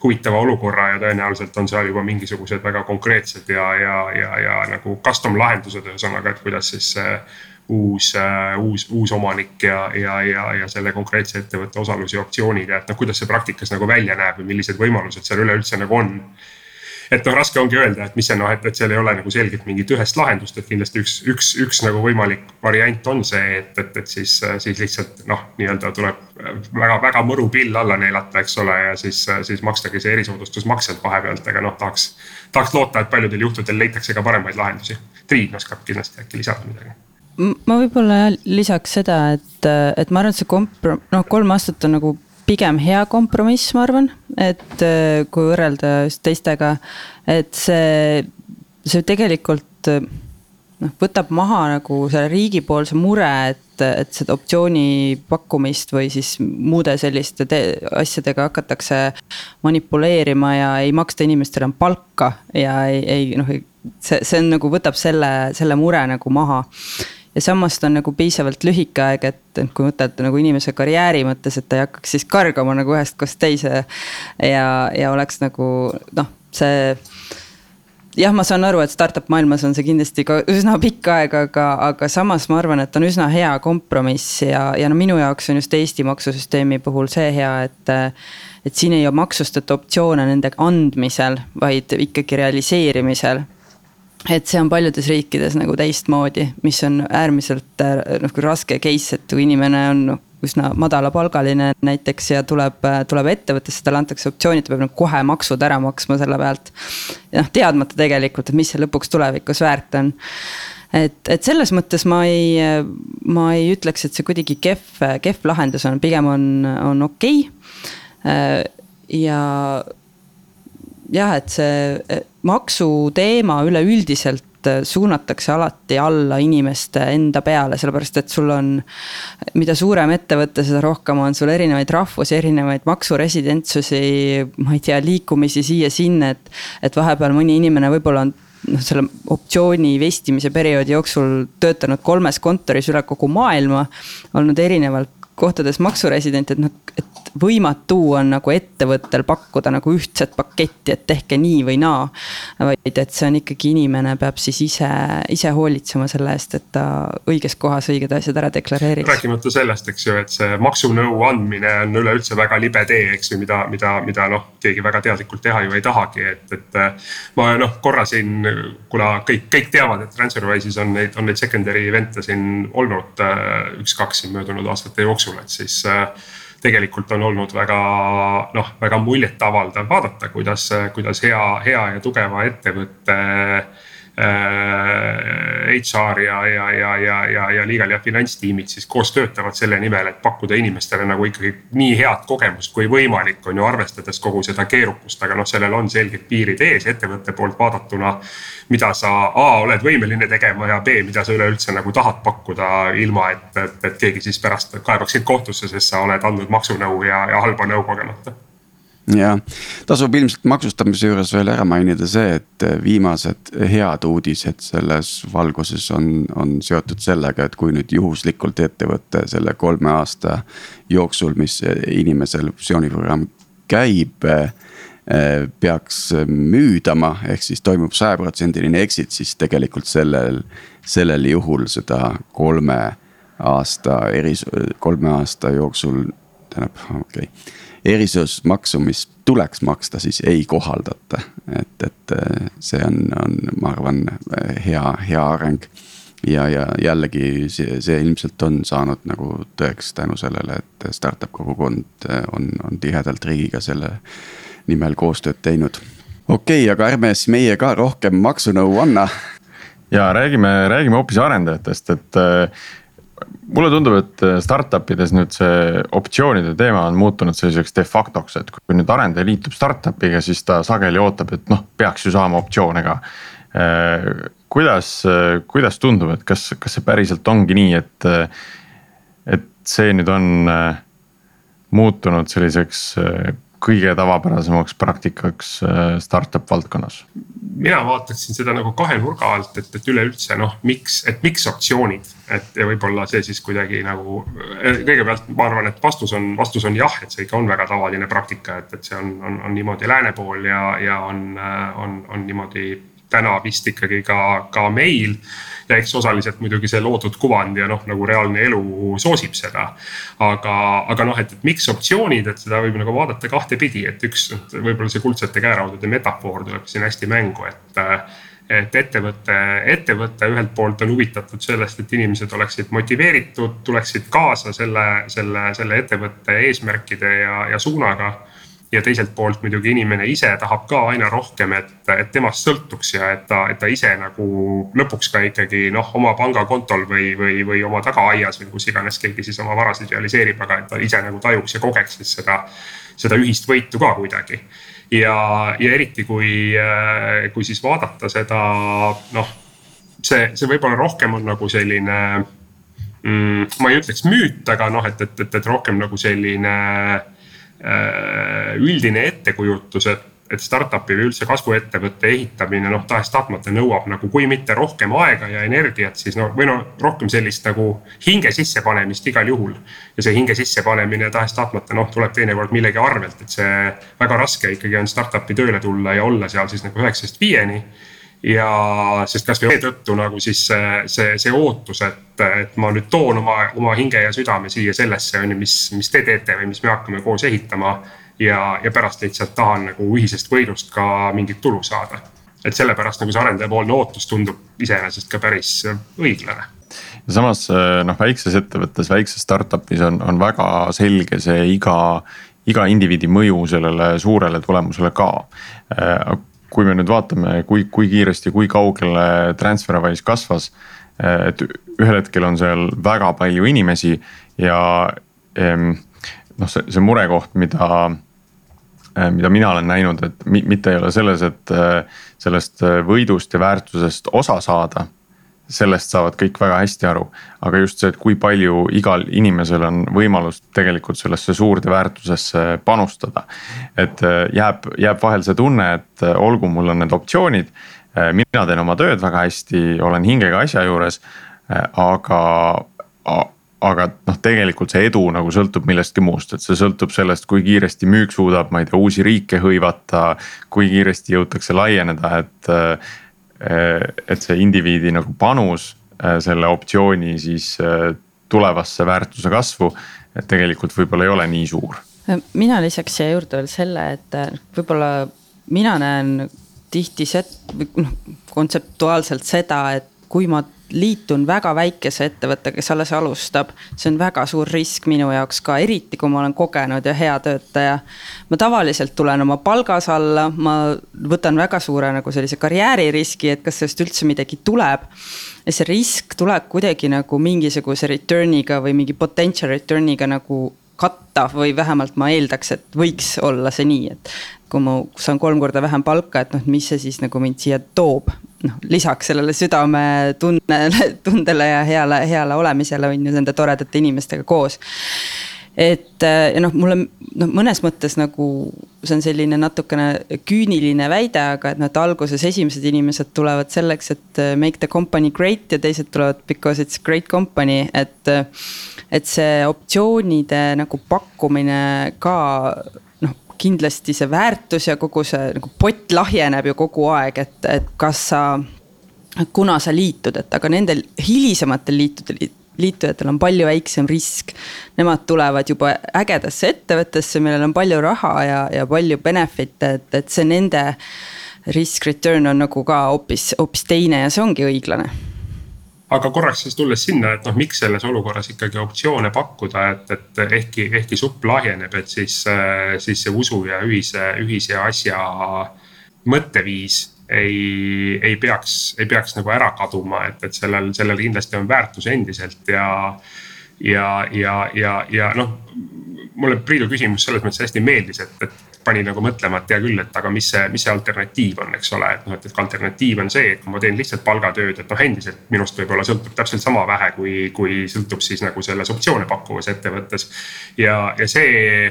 huvitava olukorra ja tõenäoliselt on seal juba mingisugused väga konkreetsed ja, ja, ja, ja nagu custom lahendused, ühesõnaga, et kuidas siis äh, uus uh,, uus, uus omanik ja, ja, ja, ja selle konkreetse ettevõtte osalus ja optsioonid ja et noh, kuidas see praktikas nagu välja näeb või millised võimalused seal üleüldse nagu on. et noh, raske ongi öelda, et mis see noh, et, et seal ei ole nagu selgelt mingit ühest lahendust, et kindlasti üks, üks, üks nagu võimalik variant on see, et, et, et siis, siis lihtsalt noh, nii-öelda tuleb väga-väga mõru pill alla neelata, eks ole, ja siis, siis makstagi see erisoodustusmaks sealt vahepealt, aga noh, tahaks. tahaks loota, et paljudel juhtudel leitakse ka paremaid lahendusi. Triin oskab kindlasti äkki lisada midagi ma võib-olla lisaks seda, et, et ma arvan, et see kompro-, noh, kolm aastat on nagu pigem hea kompromiss, ma arvan, et kui võrrelda just teistega, et see, see tegelikult noh, võtab maha nagu selle riigipoolse mure, et, et seda optsiooni pakkumist või siis muude selliste asjadega hakatakse manipuleerima ja ei maksta inimestele palka ja ei, ei noh, see, see on nagu võtab selle, selle mure nagu maha ja samas ta on nagu piisavalt lühike aeg, et kui mõtled nagu inimese karjääri mõttes, et ta ei hakkaks siis kargama nagu ühest kohast teise. ja, ja oleks nagu noh, see jah, ma saan aru, et startup maailmas on see kindlasti ka üsna pikk aeg, aga, aga samas ma arvan, et on üsna hea kompromiss ja, ja no minu jaoks on just Eesti maksusüsteemi puhul see hea, et. et siin ei maksustata optsioone nende andmisel, vaid ikkagi realiseerimisel et see on paljudes riikides nagu teistmoodi, mis on äärmiselt äh, nagu raske case, et kui inimene on noh, üsna madalapalgaline näiteks ja tuleb, äh, tuleb ettevõttesse, talle antakse optsioonid, ta peab nagu kohe maksud ära maksma selle pealt. ja noh, teadmata tegelikult, et mis see lõpuks tulevikus väärt on. et, et selles mõttes ma ei, ma ei ütleks, et see kuidagi kehv, kehv lahendus on, pigem on, on okei okay.. ja jah, et see maksuteema üleüldiselt äh, suunatakse alati alla inimeste enda peale, sellepärast et sul on. mida suurem ettevõte, seda rohkem on sul erinevaid rahvusi, erinevaid maksuresidentsusi, ma ei tea, liikumisi siia-sinna, et. et vahepeal mõni inimene võib-olla on noh, selle optsiooni vestimise perioodi jooksul töötanud kolmes kontoris üle kogu maailma. olnud erinevalt kohtades maksuresident, et noh, et võimatu on nagu ettevõttel pakkuda nagu ühtset paketti, et tehke nii või naa. vaid et see on ikkagi inimene peab siis ise, ise hoolitsema selle eest, et ta õiges kohas õiged asjad ära deklareeriks. rääkimata sellest, eks ju, et see maksunõu andmine on üleüldse väga libe tee, eks ju, mida, mida, mida noh, keegi väga teadlikult teha ju ei tahagi, et, et. ma noh, korra siin, kuna kõik, kõik teavad, et TransferWise'is on neid, on neid secondary event'e siin olnud äh, üks-kaks siin möödunud aastate jooksul, et siis äh, tegelikult on olnud väga noh, väga muljetavaldav vaadata, kuidas, kuidas hea, hea ja tugeva ettevõtte HR ja, ja, ja, ja, ja, ja legal ja finantstiimid siis koos töötavad selle nimel, et pakkuda inimestele nagu ikkagi nii head kogemust kui võimalik, on ju, arvestades kogu seda keerukust, aga noh, sellel on selged piirid ees ettevõtte poolt vaadatuna. mida sa A oled võimeline tegema ja B, mida sa üleüldse nagu tahad pakkuda, ilma et, et, et keegi siis pärast kaebaks sind kohtusse, sest sa oled andnud maksunõu ja, ja halba nõu kogemata ja tasub ilmselt maksustamise juures veel ära mainida see, et viimased head uudised selles valguses on, on seotud sellega, et kui nüüd juhuslikult ettevõte selle kolme aasta jooksul, mis inimesel optsiooniprogramm käib peaks müüdama, ehk siis toimub sajaprotsendiline exit, siis tegelikult sellel, sellel juhul seda kolme aasta eris-, kolme aasta jooksul, tähendab, okei okay erisusmaksu, mis tuleks maksta, siis ei kohaldata. et, et äh, see on, on, ma arvan, hea, hea areng. ja, ja jällegi see, see ilmselt on saanud nagu tõeks tänu sellele, et startup kogukond äh, on, on tihedalt riigiga selle nimel koostööd teinud. okei okay,, aga ärme siis meie ka rohkem maksunõu anna. ja räägime, räägime hoopis arendajatest, et äh, mulle tundub, et äh, startup ides nüüd see optsioonide teema on muutunud selliseks de facto'ks, et kui nüüd arendaja liitub startup'iga, siis ta sageli ootab, et noh, peaks ju saama optsioone ka. Äh, kuidas, äh, kuidas tundub, et kas, kas see päriselt ongi nii, et, et see nüüd on muutunud selliseks kõige tavapärasemaks praktikaks äh, startup valdkonnas? mina vaataksin seda nagu kahe nurga alt, et, et üleüldse noh, miks, et miks optsioonid, et ja võib-olla see siis kuidagi nagu. Äh, kõigepealt ma arvan, et vastus on, vastus on jah, et see ikka on väga tavaline praktika, et, et see on, on, on niimoodi lääne pool ja, ja on, äh, on, on niimoodi täna vist ikkagi ka, ka meil ja eks osaliselt muidugi see loodud kuvand ja noh, nagu reaalne elu soosib seda. aga, aga noh, et, et miks optsioonid, et seda võib nagu vaadata kahtepidi, et üks võib-olla see kuldsete käeraudade metafoor tuleb siin hästi mängu, et et ettevõte, ettevõte ühelt poolt on huvitatud sellest, et inimesed oleksid motiveeritud, tuleksid kaasa selle, selle, selle ettevõtte eesmärkide ja, ja suunaga ja teiselt poolt muidugi inimene ise tahab ka aina rohkem, et, et temast sõltuks ja et ta, et ta ise nagu lõpuks ka ikkagi noh, oma pangakontol või, või, või oma tagaaias või kus iganes keegi siis oma varasid realiseerib, aga et ta ise nagu tajuks ja kogeks siis seda, seda ühist võitu ka kuidagi. ja, ja eriti kui, kui siis vaadata seda noh, see, see võib-olla rohkem on nagu selline mm,. ma ei ütleks müüt, aga noh, et, et, et, et rohkem nagu selline Äh, üldine ettekujutus, et, et startup'i või üldse kasvuettevõtte ehitamine noh, tahes-tahtmata nõuab nagu kui mitte rohkem aega ja energiat, siis no või no rohkem sellist nagu hinge sissepanemist igal juhul. ja see hinge sissepanemine tahes-tahtmata noh, tuleb teinekord millegi arvelt, et see väga raske ikkagi on startup'i tööle tulla ja olla seal siis nagu üheksast viieni ja sest kasvõi seetõttu nagu siis see, see, see ootus, et, et ma nüüd toon oma, oma hinge ja südame siia sellesse on ju, mis, mis te teete või mis me hakkame koos ehitama. ja, ja pärast lihtsalt tahan nagu ühisest võidust ka mingit tulu saada. et sellepärast nagu see arendajapoolne ootus tundub iseenesest ka päris õiglane ja samas noh, väikses ettevõttes, väikses startup'is on, on väga selge see iga, iga indiviidi mõju sellele suurele tulemusele ka kui me nüüd vaatame, kui, kui kiiresti, kui kaugele Transferwise kasvas. et ühel hetkel on seal väga palju inimesi ja noh, see, see murekoht, mida mida mina olen näinud, et mitte ei ole selles, et sellest võidust ja väärtusest osa saada sellest saavad kõik väga hästi aru. aga just see, et kui palju igal inimesel on võimalus tegelikult sellesse suurde väärtusesse panustada. et äh, jääb, jääb vahel see tunne, et äh, olgu, mul on need optsioonid. Äh, mina teen oma tööd väga hästi, olen hingega asja juures, aga aga noh, tegelikult see edu nagu sõltub millestki muust, et see sõltub sellest, kui kiiresti müük suudab, ma ei tea, uusi riike hõivata. kui kiiresti jõutakse laieneda, et et see indiviidi nagu panus äh, selle optsiooni siis äh, tulevasse väärtuse kasvu, et tegelikult võib-olla ei ole nii suur. mina lisaks siia juurde veel selle, et võib-olla mina näen tihti set-, noh kontseptuaalselt seda, et kui ma liitun väga väikese ettevõttega, kes alles alustab. see on väga suur risk minu jaoks ka, eriti kui ma olen kogenud ja hea töötaja. ma tavaliselt tulen oma palgas alla, ma võtan väga suure nagu sellise karjääririski, et kas sellest üldse midagi tuleb. ja see risk tuleb kuidagi nagu mingisuguse return'iga või mingi potential return'iga nagu katta või vähemalt ma eeldaks, et võiks olla see nii, et kui ma saan kolm korda vähem palka, et noh, mis see siis nagu mind siia toob. noh, lisaks sellele südametundele, tundele ja heale, heale olemisele on ju nende toredate inimestega koos. Et ja noh, mulle noh, mõnes mõttes nagu see on selline natukene küüniline väide, aga et noh, et alguses esimesed inimesed tulevad selleks, et make the company great ja teised tulevad because it's great company, et. et see optsioonide nagu pakkumine ka kindlasti see väärtus ja kogu see nagu pott lahjeneb ju kogu aeg, et, et kas sa. kuna sa liitud, et aga nendel hilisematel liitudel liitujatel on palju väiksem risk. Nemad tulevad juba ägedasse ettevõttesse, millel on palju raha ja, ja palju benefit'e, et, et see nende risk return on nagu ka hoopis, hoopis teine ja see ongi õiglane aga korraks siis tulles sinna, et noh, miks selles olukorras ikkagi optsioone pakkuda, et, et ehkki, ehkki supp lahjeneb, et siis, siis see usu ja ühise, ühise asja mõtteviis ei, ei peaks, ei peaks nagu ära kaduma, et, et sellel, sellel kindlasti on väärtus endiselt ja. ja, ja, ja, ja noh, mulle Priidu küsimus selles mõttes hästi meeldis, et, et pani nagu mõtlema, et hea küll, et aga mis see, mis see alternatiiv on, eks ole, et noh, et, et alternatiiv on see, et kui ma teen lihtsalt palgatööd, et noh, endiselt minust võib-olla sõltub täpselt sama vähe, kui, kui sõltub siis nagu selles optsioone pakkuvas ettevõttes. ja, ja see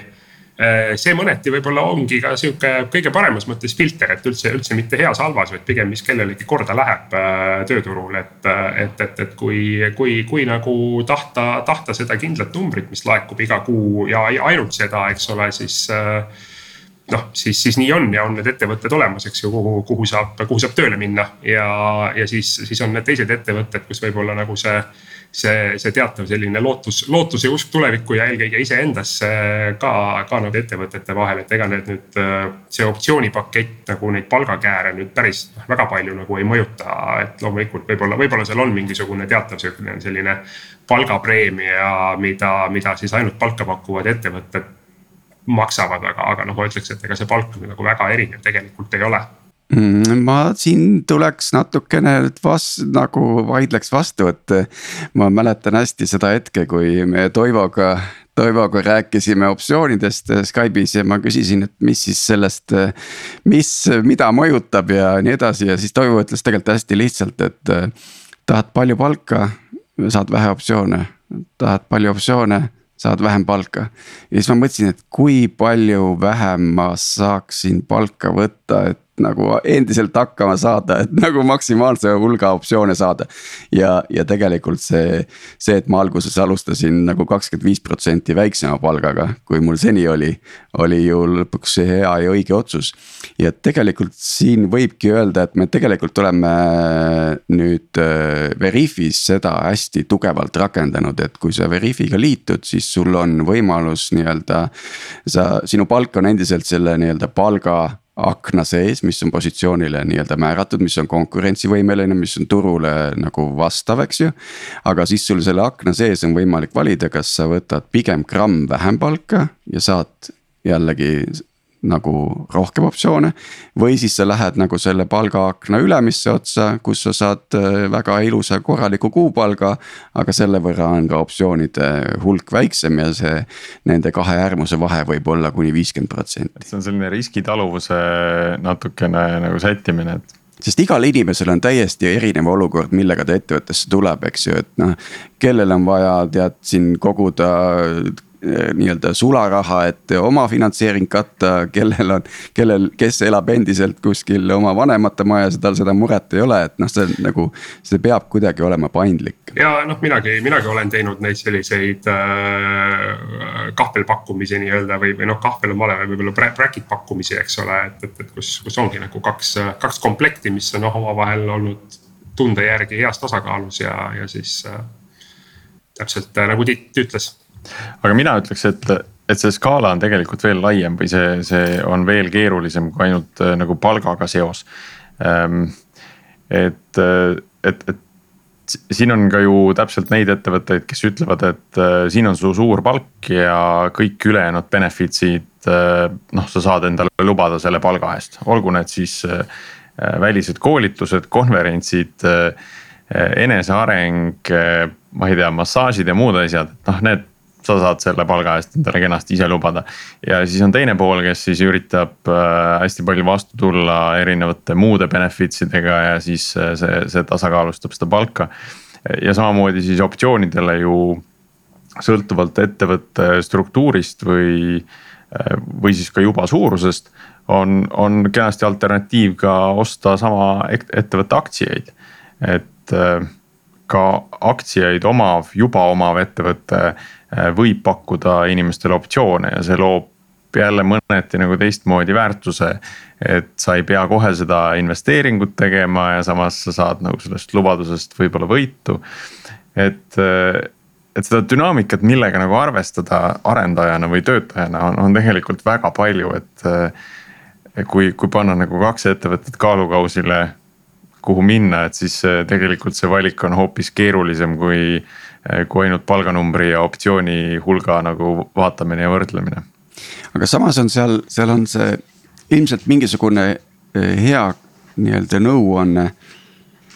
see mõneti võib-olla ongi ka sihuke kõige paremas mõttes filter, et üldse, üldse mitte heas-halvas, vaid pigem, mis kellelegi korda läheb äh, tööturul, et. et, et, et kui, kui, kui nagu tahta, tahta seda kindlat numbrit, mis laekub iga kuu ja ainult seda, eks ole, siis äh, noh, siis, siis nii on ja on need ettevõtted olemas, eks ju, kuhu, kuhu saab, kuhu saab tööle minna ja, ja siis, siis on need teised ettevõtted, kus võib-olla nagu see. see, see teatav selline lootus, lootus ja usk tulevikku ja eelkõige iseendasse ka, ka nende ettevõtete vahel, et ega need nüüd. see optsioonipakett nagu neid palgakääre nüüd päris väga palju nagu ei mõjuta, et loomulikult võib-olla, võib-olla seal on mingisugune teatav selline, palgapreemia, mida, mida siis ainult palka pakkuvad ettevõtted maksavad, aga, aga noh, ma ütleks, et ega see palk nagu väga erinev tegelikult ei ole mm, ma siin tuleks natukene vast-, nagu vaidleks vastu, et ma mäletan hästi seda hetke, kui me Toivoga. Toivoga rääkisime optsioonidest Skype'is ja ma küsisin, et mis siis sellest, mis, mida mõjutab ja nii edasi ja siis Toivo ütles tegelikult hästi lihtsalt, et. tahad palju palka, saad vähe optsioone, tahad palju optsioone saad vähem palka. ja siis ma mõtlesin, et kui palju vähem ma saaksin palka võtta, et nagu endiselt hakkama saada, et nagu maksimaalse hulga optsioone saada. ja, ja tegelikult see, see, et ma alguses alustasin nagu kakskümmend viis protsenti väiksema palgaga, kui mul seni oli. oli ju lõpuks hea ja õige otsus. ja tegelikult siin võibki öelda, et me tegelikult oleme nüüd äh, Veriffis seda hästi tugevalt rakendanud, et kui sa Veriffiga liitud, siis sul on võimalus nii-öelda. sa, sinu palk on endiselt selle nii-öelda palga akna sees, mis on positsioonile nii-öelda määratud, mis on konkurentsivõimeline, mis on turule nagu vastav, eks ju. aga siis sul selle akna sees on võimalik valida, kas sa võtad pigem gramm vähem palka ja saad jällegi nagu rohkem optsioone. või siis sa lähed nagu selle palgaakna ülemisse otsa, kus sa saad äh, väga ilusa korraliku kuupalga. aga selle võrra on ka optsioonide hulk väiksem ja see nende kahe äärmuse vahe võib olla kuni viiskümmend protsenti. see on selline riskitaluvuse natukene nagu sättimine, et sest igal inimesel on täiesti erinev olukord, millega ta ettevõttesse tuleb, eks ju, et noh. kellel on vaja tead siin koguda nii-öelda sularaha, et omafinantseering katta, kellel on, kellel, kes elab endiselt kuskil oma vanemate majas ja tal seda muret ei ole, et noh, see nagu. see peab kuidagi olema paindlik. ja noh, minagi, minagi olen teinud neid selliseid äh, kahvelpakkumisi nii-öelda või, või noh, kahvel on vale, võib-olla bracket pakkumisi, eks ole, et, et, et kus, kus ongi nagu kaks, kaks komplekti, mis on noh, omavahel olnud tunde järgi heas tasakaalus ja, ja siis äh, täpselt äh, nagu Tiit ütles aga mina ütleks, et, et see skaala on tegelikult veel laiem või see, see on veel keerulisem kui ainult äh, nagu palgaga seos. Et, äh, et, et siin on ka ju täpselt neid ettevõtteid, kes ütlevad, et äh, siin on su suur palk ja kõik ülejäänud benefits'id äh,. noh, sa saad endale lubada selle palga eest, olgu need siis välised koolitused, konverentsid eneseareng, ma ei tea, massaažid ja muud asjad, noh, need sa saad selle palga eest endale kenasti ise lubada. ja siis on teine pool, kes siis üritab äh, hästi palju vastu tulla erinevate muude benefits idega ja siis äh, see, see tasakaalustab seda palka. ja samamoodi siis optsioonidele ju sõltuvalt ettevõtte struktuurist või, äh, või siis ka juba suurusest. on, on kenasti alternatiiv ka osta sama ettevõtte aktsiaid, et ka aktsiaid omav, juba omav ettevõte võib pakkuda inimestele optsioone ja see loob jälle mõneti nagu teistmoodi väärtuse. et sa ei pea kohe seda investeeringut tegema ja samas sa saad nagu sellest lubadusest võib-olla võitu. et, äh, et seda dünaamikat, millega nagu arvestada arendajana või töötajana on, on tegelikult väga palju, et. Äh, kui, kui panna nagu kaks ettevõtet kaalukausile, kuhu minna, et siis tegelikult see valik on hoopis keerulisem kui kui ainult palganumbri ja optsiooni hulga nagu vaatamine ja võrdlemine. aga samas on seal, seal on see ilmselt mingisugune eh, hea nii-öelda nõuanne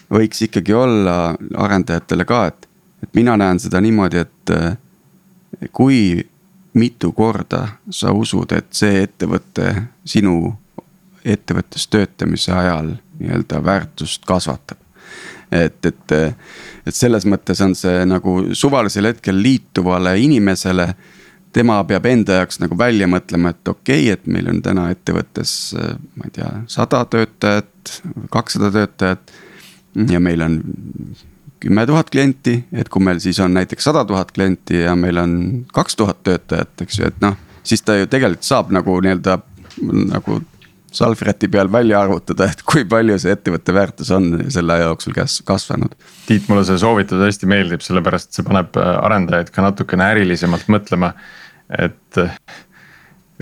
võiks ikkagi olla arendajatele ka, et, et mina näen seda niimoodi, et eh, kui mitu korda sa usud, et see ettevõte sinu ettevõttes töötamise ajal nii-öelda väärtust kasvatab et, et, et selles mõttes on see nagu suvalisel hetkel liituvale inimesele tema peab enda jaoks nagu välja mõtlema, et okei okay,, et meil on täna ettevõttes, ma ei tea, sada töötajat, kakssada töötajat. ja meil on kümme tuhat klienti, et kui meil siis on näiteks sada tuhat klienti ja meil on kaks tuhat töötajat, eks ju, et noh. siis ta ju tegelikult saab nagu nii-öelda nagu Salfreti peal välja arvutada, et kui palju see ettevõtte väärtus on selle aja jooksul kasvanud. Tiit, mulle see soovitus hästi meeldib, sellepärast see paneb arendajaid ka natukene ärilisemalt mõtlema. et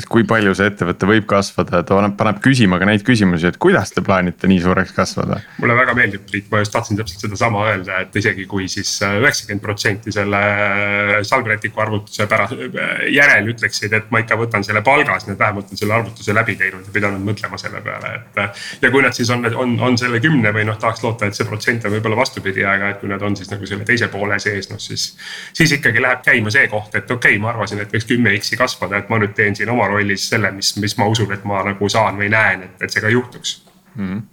kui palju see ettevõte võib kasvada, ta paneb küsima ka neid küsimusi, et kuidas te plaanite nii suureks kasvada. mulle väga meeldib, Priit, ma just tahtsin täpselt sedasama öelda, et isegi kui siis äh, üheksakümmend protsenti selle äh, salvrätiku arvutuse pärast, äh, järel ütleksid, et ma ikka võtan selle palga, siis nad vähemalt on selle arvutuse läbi teinud ja pidanud mõtlema selle peale, et. ja kui nad siis on, on, on selle kümne või noh, tahaks loota, et see protsent on võib-olla vastupidi, aga et kui nad on siis nagu selle teise poole sees, noh siis. siis ikkagi läheb käima see koht, et okei okay,, ma arvasin, et võiks kümme X-i kasvada, et ma nüüd teen siin oma oma rollis selle, mis, mis ma usun, et ma nagu saan või näen, et, et see ka juhtuks mm. -hmm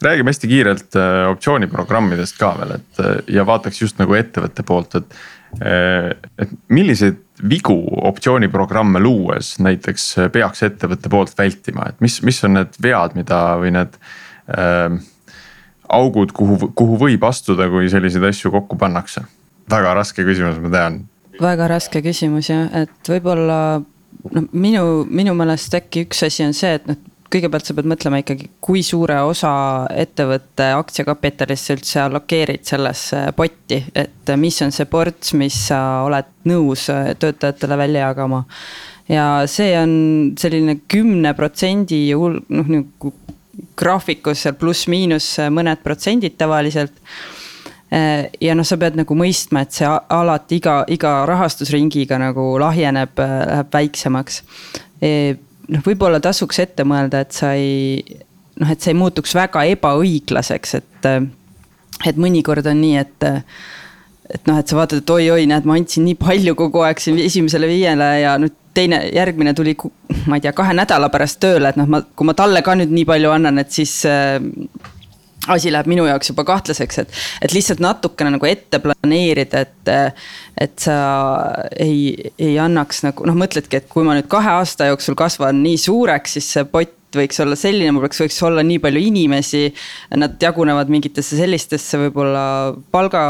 räägime hästi kiirelt äh, optsiooniprogrammidest ka veel, et äh, ja vaataks just nagu ettevõtte poolt, et. Äh, et milliseid vigu optsiooniprogramme luues näiteks peaks ettevõtte poolt vältima, et mis, mis on need vead, mida või need äh, augud, kuhu, kuhu võib astuda, kui selliseid asju kokku pannakse? väga raske küsimus, ma tean. väga raske küsimus jah, et võib-olla noh, minu, minu meelest äkki üks asi on see, et noh, kõigepealt sa pead mõtlema ikkagi, kui suure osa ettevõtte aktsiakapitalist sa üldse allokeerid sellesse potti, et mis on see ports, mis sa oled nõus töötajatele välja jagama. ja see on selline kümne protsendi hulk, noh nagu graafikus seal pluss-miinus mõned protsendid tavaliselt Äh, ja noh, sa pead nagu mõistma, et see alati iga, iga rahastusringiga nagu lahjeneb, äh, läheb väiksemaks. Äh, noh, võib-olla tasuks ette mõelda, et sa ei, noh, et see ei muutuks väga ebaõiglaseks, et. et mõnikord on nii, et et noh, et sa vaatad, et oi-oi, näed, ma andsin nii palju kogu aeg siin esimesele viiele ja nüüd teine, järgmine tuli, ma ei tea, kahe nädala pärast tööle, et noh, ma, kui ma talle ka nüüd nii palju annan, et siis äh, asi läheb minu jaoks juba kahtlaseks, et, et lihtsalt natukene nagu ette planeerida, et. et sa ei, ei annaks nagu noh, mõtledki, et kui ma nüüd kahe aasta jooksul kasvan nii suureks, siis see pott võiks olla selline, mul peaks, võiks olla nii palju inimesi. Nad jagunevad mingitesse sellistesse võib-olla palga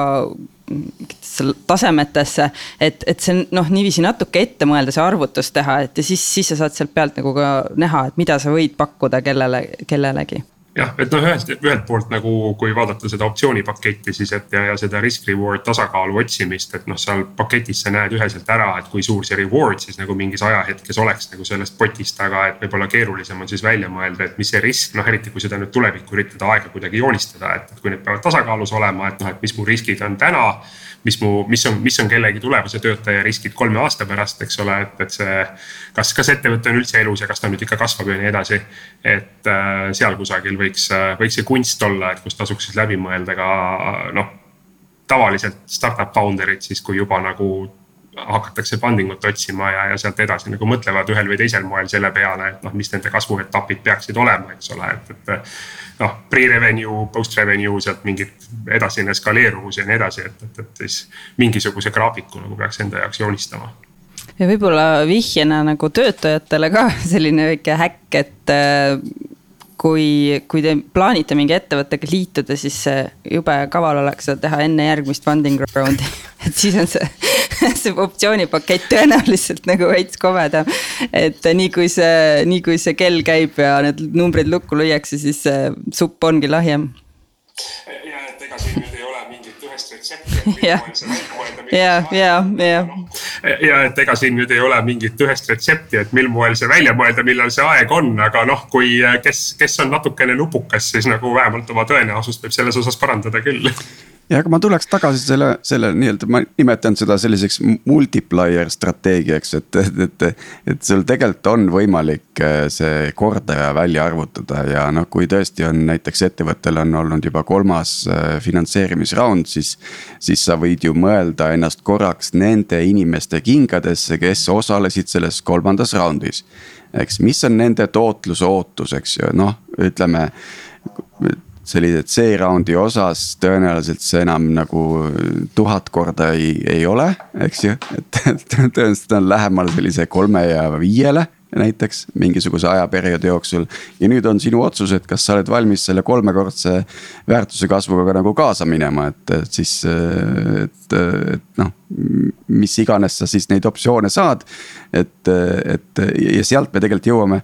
tasemetesse, et, et see noh, niiviisi natuke ette mõelda, see arvutus teha, et ja siis, siis sa saad sealt pealt nagu ka näha, et mida sa võid pakkuda kellele, kellelegi jah, et noh, ühelt, ühelt poolt nagu kui vaadata seda optsioonipaketti, siis et ja, ja seda risk reward tasakaalu otsimist, et noh, seal paketis sa näed üheselt ära, et kui suur see reward siis nagu mingis ajahetkes oleks nagu sellest potist, aga et võib-olla keerulisem on siis välja mõelda, et mis see risk, noh eriti kui seda nüüd tulevikku üritada aega kuidagi joonistada, et, kui need peavad tasakaalus olema, et noh, et mis mu riskid on täna mis mu, mis on, mis on kellegi tulevase töötaja riskid kolme aasta pärast, eks ole, et, et see. kas, kas ettevõte on üldse elus ja kas ta nüüd ikka kasvab ja nii edasi. et äh, seal kusagil võiks, äh, võiks see kunst olla, et kus tasuks siis läbi mõelda ka noh. tavaliselt startup founder'id siis, kui juba nagu hakatakse funding ut otsima ja, ja sealt edasi nagu mõtlevad ühel või teisel moel selle peale, et noh, mis nende kasvuetapid peaksid olema, eks ole, et, et. Noh, pre-revenue, post-revenue sealt mingit edasine skaleeruvus ja nii edasi, et, et, et siis mingisuguse graafiku nagu peaks enda jaoks joonistama. Ja võib-olla vihjena nagu töötajatele ka selline väike häkk, et kui, kui te plaanite mingi ettevõttega liituda, siis jube kaval oleks seda teha enne järgmist funding round'i et siis on see, see optsioonipakett tõenäoliselt nagu veits kobedam. et nii kui see, nii kui see kell käib ja need numbrid lukku lüüakse, siis see supp ongi lahjem. ja, et ega siin nüüd ei ole mingit ühest retsepti. ja, ja, ja, ja ja et ega siin nüüd ei ole mingit ühest retsepti, et mil moel see välja mõelda, millal see aeg on, aga noh, kui kes, kes on natukene nupukas, siis nagu vähemalt oma tõenäosust võib selles osas parandada küll ja aga ma tuleks tagasi selle, selle nii-öelda, ma nimetan seda selliseks multiplier strateegiaks, et, et, et. et sul tegelikult on võimalik äh, see kordaja välja arvutada ja noh, kui tõesti on näiteks ettevõttel on olnud juba kolmas äh, finantseerimisraund, siis. siis sa võid ju mõelda ennast korraks nende inimeste kingadesse, kes osalesid selles kolmandas raundis. eks, mis on nende tootluse ootus, eks ju, noh, ütleme sellised C-raundi osas tõenäoliselt see enam nagu tuhat korda ei, ei ole, eks ju, et tõenäoliselt on lähemal sellise kolme ja viiele näiteks mingisuguse ajaperioodi jooksul. ja nüüd on sinu otsus, et kas sa oled valmis selle kolmekordse väärtuse kasvuga ka nagu kaasa minema, et, et siis, et, et noh. mis iganes sa siis neid optsioone saad, et, et ja sealt me tegelikult jõuame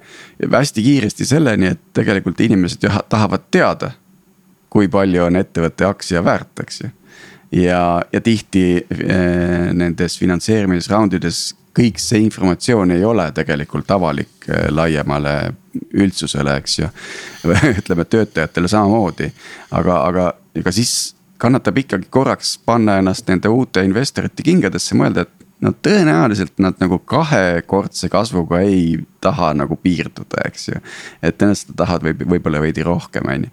hästi kiiresti selleni, et tegelikult inimesed tahavad teada kui palju on ettevõtte aktsia väärt, eks ju. ja, ja tihti äh, nendes finantseerimisraundides kõik see informatsioon ei ole tegelikult avalik äh, laiemale üldsusele, eks ju. ütleme töötajatele samamoodi, aga, aga ega siis kannatab ikkagi korraks panna ennast nende uute investorite kingadesse, mõelda, et no tõenäoliselt nad nagu kahekordse kasvuga ei taha nagu piirduda, eks ju. et tõenäoliselt nad tahavad võib, võib-olla veidi rohkem, on ju.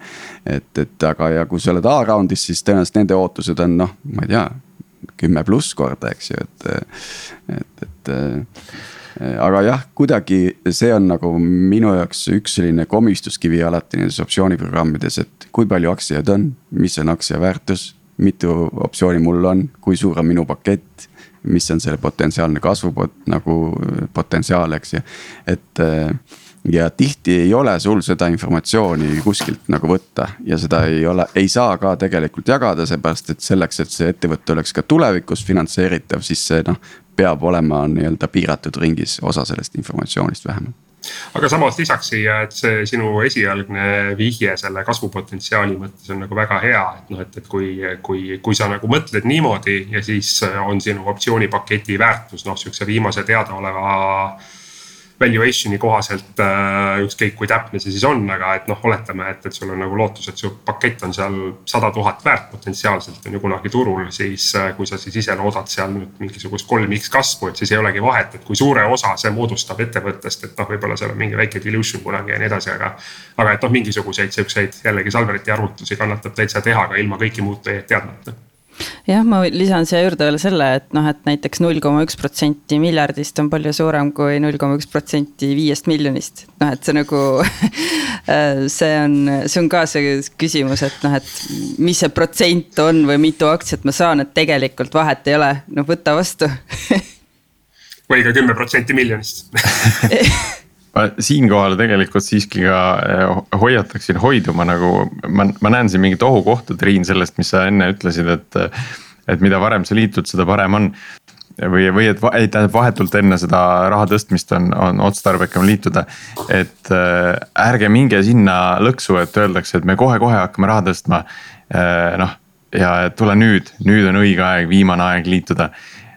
et, et aga, ja kui sa oled A-raundis, siis tõenäoliselt nende ootused on noh, ma ei tea, kümme pluss korda, eks ju, et, et, et aga jah, kuidagi see on nagu minu jaoks üks selline komistuskivi alati nendes optsiooniprogrammides, et kui palju aktsiaid on, mis on aktsia väärtus, mitu optsiooni mul on, kui suur on minu pakett mis on selle potentsiaalne kasvu nagu potentsiaal, eks ju, et äh, ja tihti ei ole sul seda informatsiooni kuskilt nagu võtta ja seda ei ole, ei saa ka tegelikult jagada, seepärast et selleks, et see ettevõte oleks ka tulevikus finantseeritav, siis see noh. peab olema nii-öelda piiratud ringis osa sellest informatsioonist vähemalt aga samas lisaks siia, et see sinu esialgne vihje selle kasvupotentsiaali mõttes on nagu väga hea, et noh, et, et kui, kui, kui sa nagu mõtled niimoodi ja siis on sinu optsioonipaketi väärtus noh, sihukese viimase teadaoleva valuation'i kohaselt äh, ükskõik kui täpne see siis on, aga et noh, oletame, et, et sul on nagu lootus, et su pakett on seal sada tuhat väärt potentsiaalselt on ju kunagi turul, siis äh, kui sa siis ise loodad seal nüüd mingisugust kolm X kasvu, et siis ei olegi vahet, et kui suure osa see moodustab ettevõttest, et noh, võib-olla seal on mingi väike dilution kunagi ja nii edasi, aga. aga et noh, mingisuguseid siukseid jällegi Salveriti arvutusi kannatab täitsa teha ka ilma kõiki muutujaid teadmata jah, ma lisan siia juurde veel selle, et noh, et näiteks null koma üks protsenti miljardist on palju suurem kui null koma üks protsenti viiest miljonist. noh, et see nagu see on, see on ka see küsimus, et noh, et mis see protsent on või mitu aktsiat ma saan, et tegelikult vahet ei ole, no võta vastu. Või ka kümme protsenti miljonist ma siinkohal tegelikult siiski ka eh, hoiataksin hoiduma nagu, ma, ma näen siin mingit ohukohta, Triin, sellest, mis sa enne ütlesid, et. et mida varem sa liitud, seda parem on. või, või et ei tähendab vahetult enne seda raha tõstmist on, on otstarbekam liituda. et äh, ärge minge sinna lõksu, et öeldakse, et me kohe-kohe hakkame raha tõstma äh,. noh, ja tule nüüd, nüüd on õige aeg, viimane aeg liituda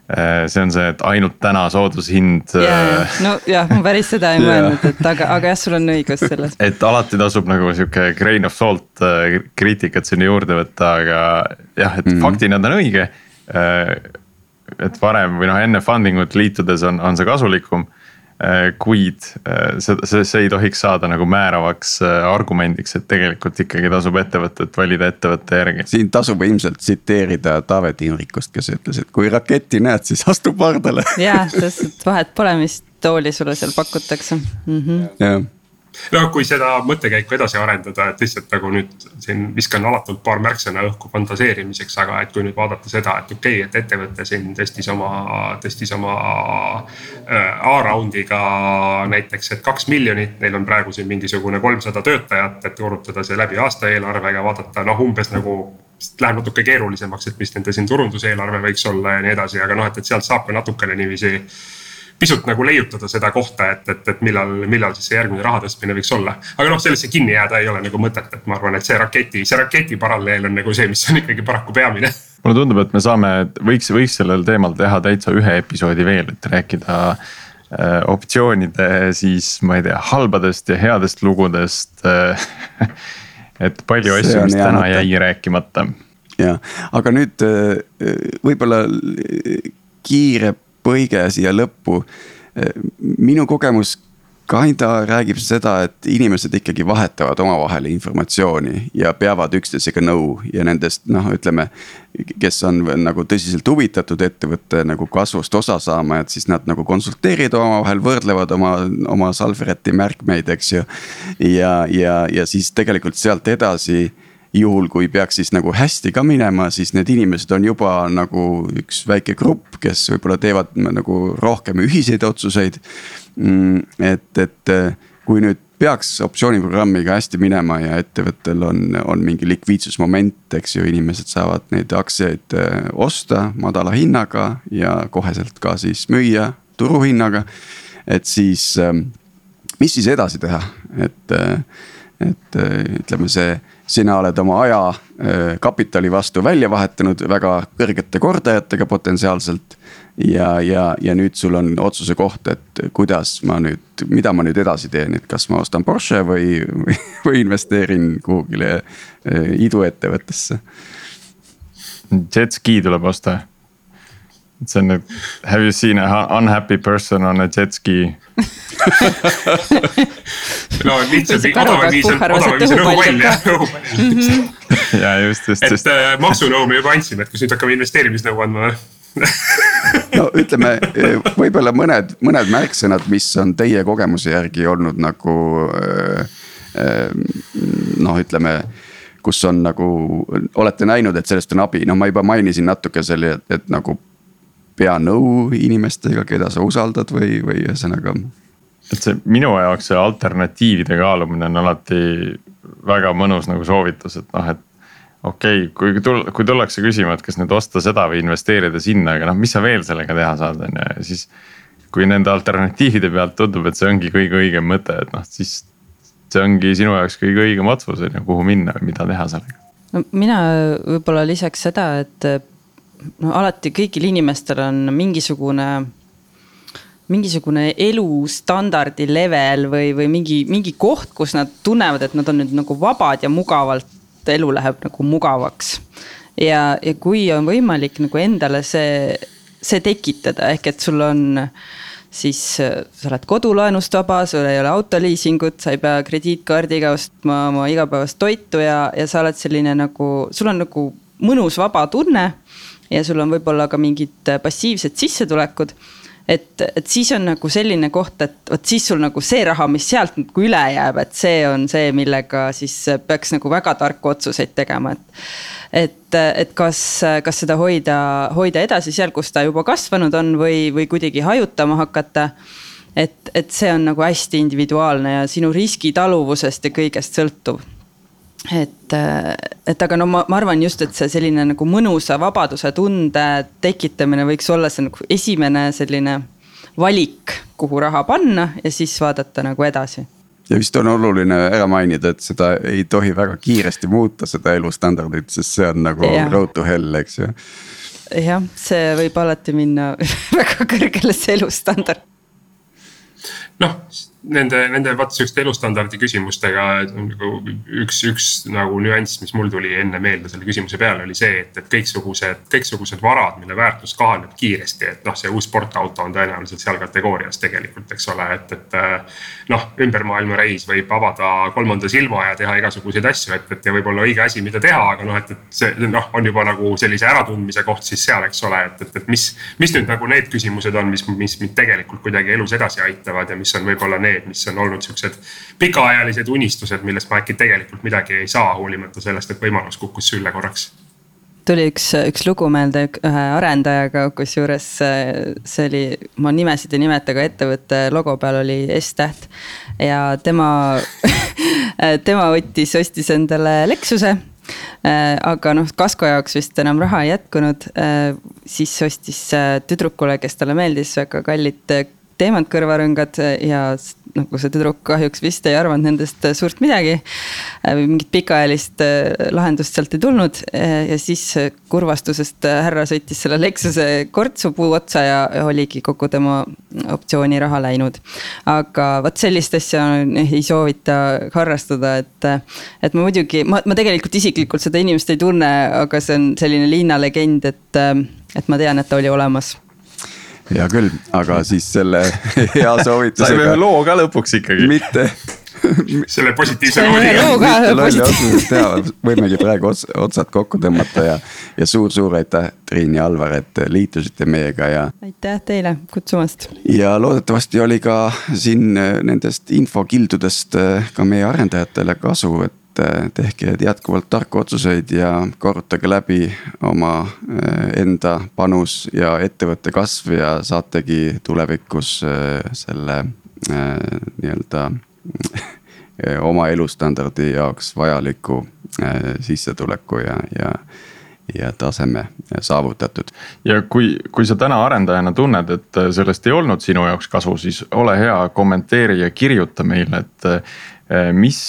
see on see, et ainult täna soodushind. Äh, nojah, ma päris seda ei mõelnud, et aga, aga jah, sul on õigus selles. et alati tasub nagu sihuke grain of salt äh, kriitikat sinna juurde võtta, aga jah, et mm -hmm. faktina ta on õige et varem või noh, enne funding ut liitudes on, on see kasulikum. Äh, kuid äh, see, see, see ei tohiks saada nagu määravaks äh, argumendiks, et tegelikult ikkagi tasub ettevõtet valida ettevõtte järgi. siin tasub ilmselt tsiteerida Taavet Hinrikust, kes ütles, et kui raketti näed, siis astu pardale. jah, sest et vahet pole, mis tooli sulle seal pakutakse mm. -hmm. No kui seda mõttekäiku edasi arendada, et lihtsalt nagu nüüd siin viskan alatult paar märksõna õhku fantaseerimiseks, aga et kui nüüd vaadata seda, et okei okay,, et ettevõte siin tõstis oma, tõstis oma äh, A-round'iga näiteks, et kaks miljonit, neil on praegu siin mingisugune kolmsada töötajat, et korrutada see läbi aastaeelarvega, vaadata noh, umbes nagu läheb natuke keerulisemaks, et mis nende siin turunduseelarve võiks olla ja nii edasi, aga noh, et, et sealt saab ka natukene niiviisi pisut nagu leiutada seda kohta, et, et, et millal, millal siis see järgmine raha tõstmine võiks olla. aga noh, sellesse kinni jääda ei ole nagu mõtet, et ma arvan, et see raketi, see raketi paralleel on nagu see, mis on ikkagi paraku peamine mulle tundub, et me saame, võiks, võiks sellel teemal teha täitsa ühe episoodi veel, et rääkida äh, optsioonide siis ma ei tea, halbadest ja headest lugudest äh, et palju asju, mis täna jäi rääkimata. ja, aga nüüd äh, võib-olla kiire põige siia lõppu. minu kogemus kinda räägib seda, et inimesed ikkagi vahetavad omavahel informatsiooni ja peavad üksteisega nõu ja nendest noh, ütleme. kes on nagu tõsiselt huvitatud ettevõtte nagu kasvust osa saama, et siis nad nagu konsulteerivad omavahel, võrdlevad oma, oma Salvereti märkmeid, eks ju. ja, ja, ja siis tegelikult sealt edasi juhul, kui peaks siis nagu hästi ka minema, siis need inimesed on juba nagu üks väike grupp, kes võib-olla teevad nagu rohkem ühiseid otsuseid. Mm, et, et kui nüüd peaks optsiooniprogrammiga hästi minema ja ettevõttel on, on mingi likviidsusmoment, eks ju, inimesed saavad neid aktsiaid äh, osta madala hinnaga ja koheselt ka siis müüa turuhinnaga. et siis, ähm, mis siis edasi teha, et, et ütleme, see sina oled oma aja äh, kapitali vastu välja vahetanud väga kõrgete kordajatega potentsiaalselt. ja, ja, ja nüüd sul on otsuse koht, et kuidas ma nüüd, mida ma nüüd edasi teen, et kas ma ostan Porsche või, või, või investeerin kuhugile äh, iduettevõttesse. Jetski tuleb osta see on nüüd, have you seen a unhappy person on a jet ski no lihtsalt odavam viis on, odavam viis on õhupall jah, õhupall. ja just, just, just. et äh, maksunõu me juba andsime, et kas nüüd hakkame investeerimisnõu andma või? no ütleme, võib-olla mõned, mõned märksõnad, mis on teie kogemuse järgi olnud nagu äh, äh, noh, ütleme kus on nagu, olete näinud, et sellest on abi, no ma juba mainisin natuke selle, et, et nagu pea nõu inimestega, keda sa usaldad või, või ühesõnaga. et see minu jaoks see alternatiivide kaalumine on alati väga mõnus nagu soovitus, et noh, et. okei okay,, kui tul-, kui tullakse küsima, et kas nüüd osta seda või investeerida sinna, aga noh, mis sa veel sellega teha saad, on ju, ja siis. kui nende alternatiivide pealt tundub, et see ongi kõige õigem mõte, et noh, siis see ongi sinu jaoks kõige õigem otsus on ju, kuhu minna või mida teha sellega. no mina võib-olla lisaks seda, et no alati kõigil inimestel on mingisugune mingisugune elustandardi level või, või mingi, mingi koht, kus nad tunnevad, et nad on nüüd nagu vabad ja mugavalt, elu läheb nagu mugavaks. ja, ja kui on võimalik nagu endale see, see tekitada, ehk et sul on siis sa oled kodulaenust vaba, sul ei ole autoliisingut, sa ei pea krediitkaardiga ostma oma igapäevast toitu ja, ja sa oled selline nagu, sul on nagu mõnus vaba tunne ja sul on võib-olla ka mingid äh, passiivsed sissetulekud. et, et siis on nagu selline koht, et vot siis sul nagu see raha, mis sealt nagu üle jääb, et see on see, millega siis peaks nagu väga tarku otsuseid tegema, et. et, et kas, kas seda hoida, hoida edasi seal, kus ta juba kasvanud on või, või kuidagi hajutama hakata et, et see on nagu hästi individuaalne ja sinu riskitaluvusest ja kõigest sõltuv et, et aga no ma, ma arvan just, et see selline nagu mõnusa vabaduse tunde tekitamine võiks olla see nagu esimene selline valik, kuhu raha panna ja siis vaadata nagu edasi ja vist on oluline ära mainida, et seda ei tohi väga kiiresti muuta, seda elustandardit, sest see on nagu ja. road to hell, eks ju. jah, see võib alati minna väga kõrgele see elustandard. noh nende, nende vaat sihukeste elustandardi küsimustega nagu üks, üks nagu nüanss, mis mul tuli enne meelde selle küsimuse peale, oli see, et, et kõiksugused, kõiksugused varad, mille väärtus kahaneb kiiresti, et noh, see uus sportauto on tõenäoliselt seal kategoorias tegelikult, eks ole, et, et. noh, ümber maailma reis võib avada kolmanda silma ja teha igasuguseid asju, et, et ja võib-olla õige asi, mida teha, aga noh, et, et see noh, on juba nagu sellise äratundmise koht siis seal, eks ole, et, et, et mis. mis nüüd nagu need küsimused on, mis, mis mind tegelikult kuidagi elus edasi aitavad ja mis on võib-olla need need, mis on olnud siuksed pikaajalised unistused, millest ma äkki tegelikult midagi ei saa, hoolimata sellest, et võimalus kukkus sülle korraks tuli üks, üks lugu meelde ühe arendajaga, kusjuures see oli, ma nimesid ei nimeta, aga ettevõtte logo peal oli S-täht. ja tema tema võttis, ostis endale Lexuse aga noh, kasko jaoks vist enam raha ei jätkunud. siis ostis tüdrukule, kes talle meeldis, väga kallid teemant kõrvarõngad ja nagu see tüdruk kahjuks vist ei arvanud nendest suurt midagi. mingit pikaajalist äh, lahendust sealt ei tulnud ja siis kurvastusest härra sõitis selle Lexuse kortsupuu otsa ja oligi kogu tema optsiooniraha läinud. aga vot sellist asja ei soovita harrastada, et, et ma muidugi, ma, ma tegelikult isiklikult seda inimest ei tunne, aga see on selline linnalegend, et, et ma tean, et ta oli olemas hea küll, aga siis selle hea soovitusega. saime loo ka lõpuks ikkagi. mitte selle positiivse noodiga. võimegi praegu ots, otsad kokku tõmmata ja, ja suur-suur aitäh, Triin ja Alvar, et liitusite meiega ja. aitäh teile kutsumast. ja loodetavasti oli ka siin nendest infokildudest ka meie arendajatele kasu, et et tehke jätkuvalt tarku otsuseid ja korrutage läbi oma eh, enda panus ja ettevõtte kasv ja saategi tulevikus eh, selle eh, nii-öelda oma elustandardi jaoks vajaliku sissetuleku ja, ja ja taseme saavutatud. ja kui, kui sa täna arendajana tunned, et sellest ei olnud sinu jaoks kasu, siis ole hea, kommenteeri ja kirjuta meile, et mis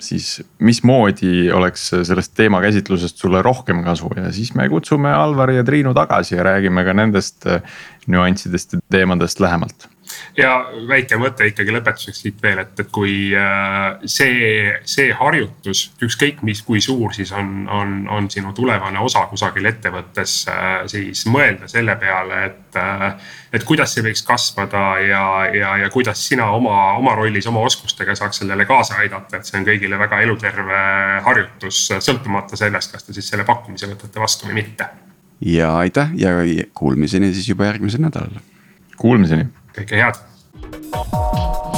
siis mismoodi oleks sellest teemakäsitlusest sulle rohkem kasu? Ja siis me kutsume Alvari ja Triinu tagasi ja räägime ka nendest äh, nüanssidest ja teemadest lähemalt ja väike mõte ikkagi lõpetuseks siit veel, et, et kui äh, see, see harjutus, ükskõik mis, kui suur siis on, on, on sinu tulevane osa kusagil ettevõttes, äh, siis mõelda selle peale, et, äh, et kuidas see võiks kasvada ja, ja, ja kuidas sina oma, oma rollis, oma oskustega saaks sellele kaasa aidata, et see on kõigile väga eluterve harjutus, sõltumata sellest, kas te siis selle pakkumise võtate vastu või mitte. ja aitäh ja kuulmiseni siis juba järgmisel nädalal. Kuulmiseni ok, ciao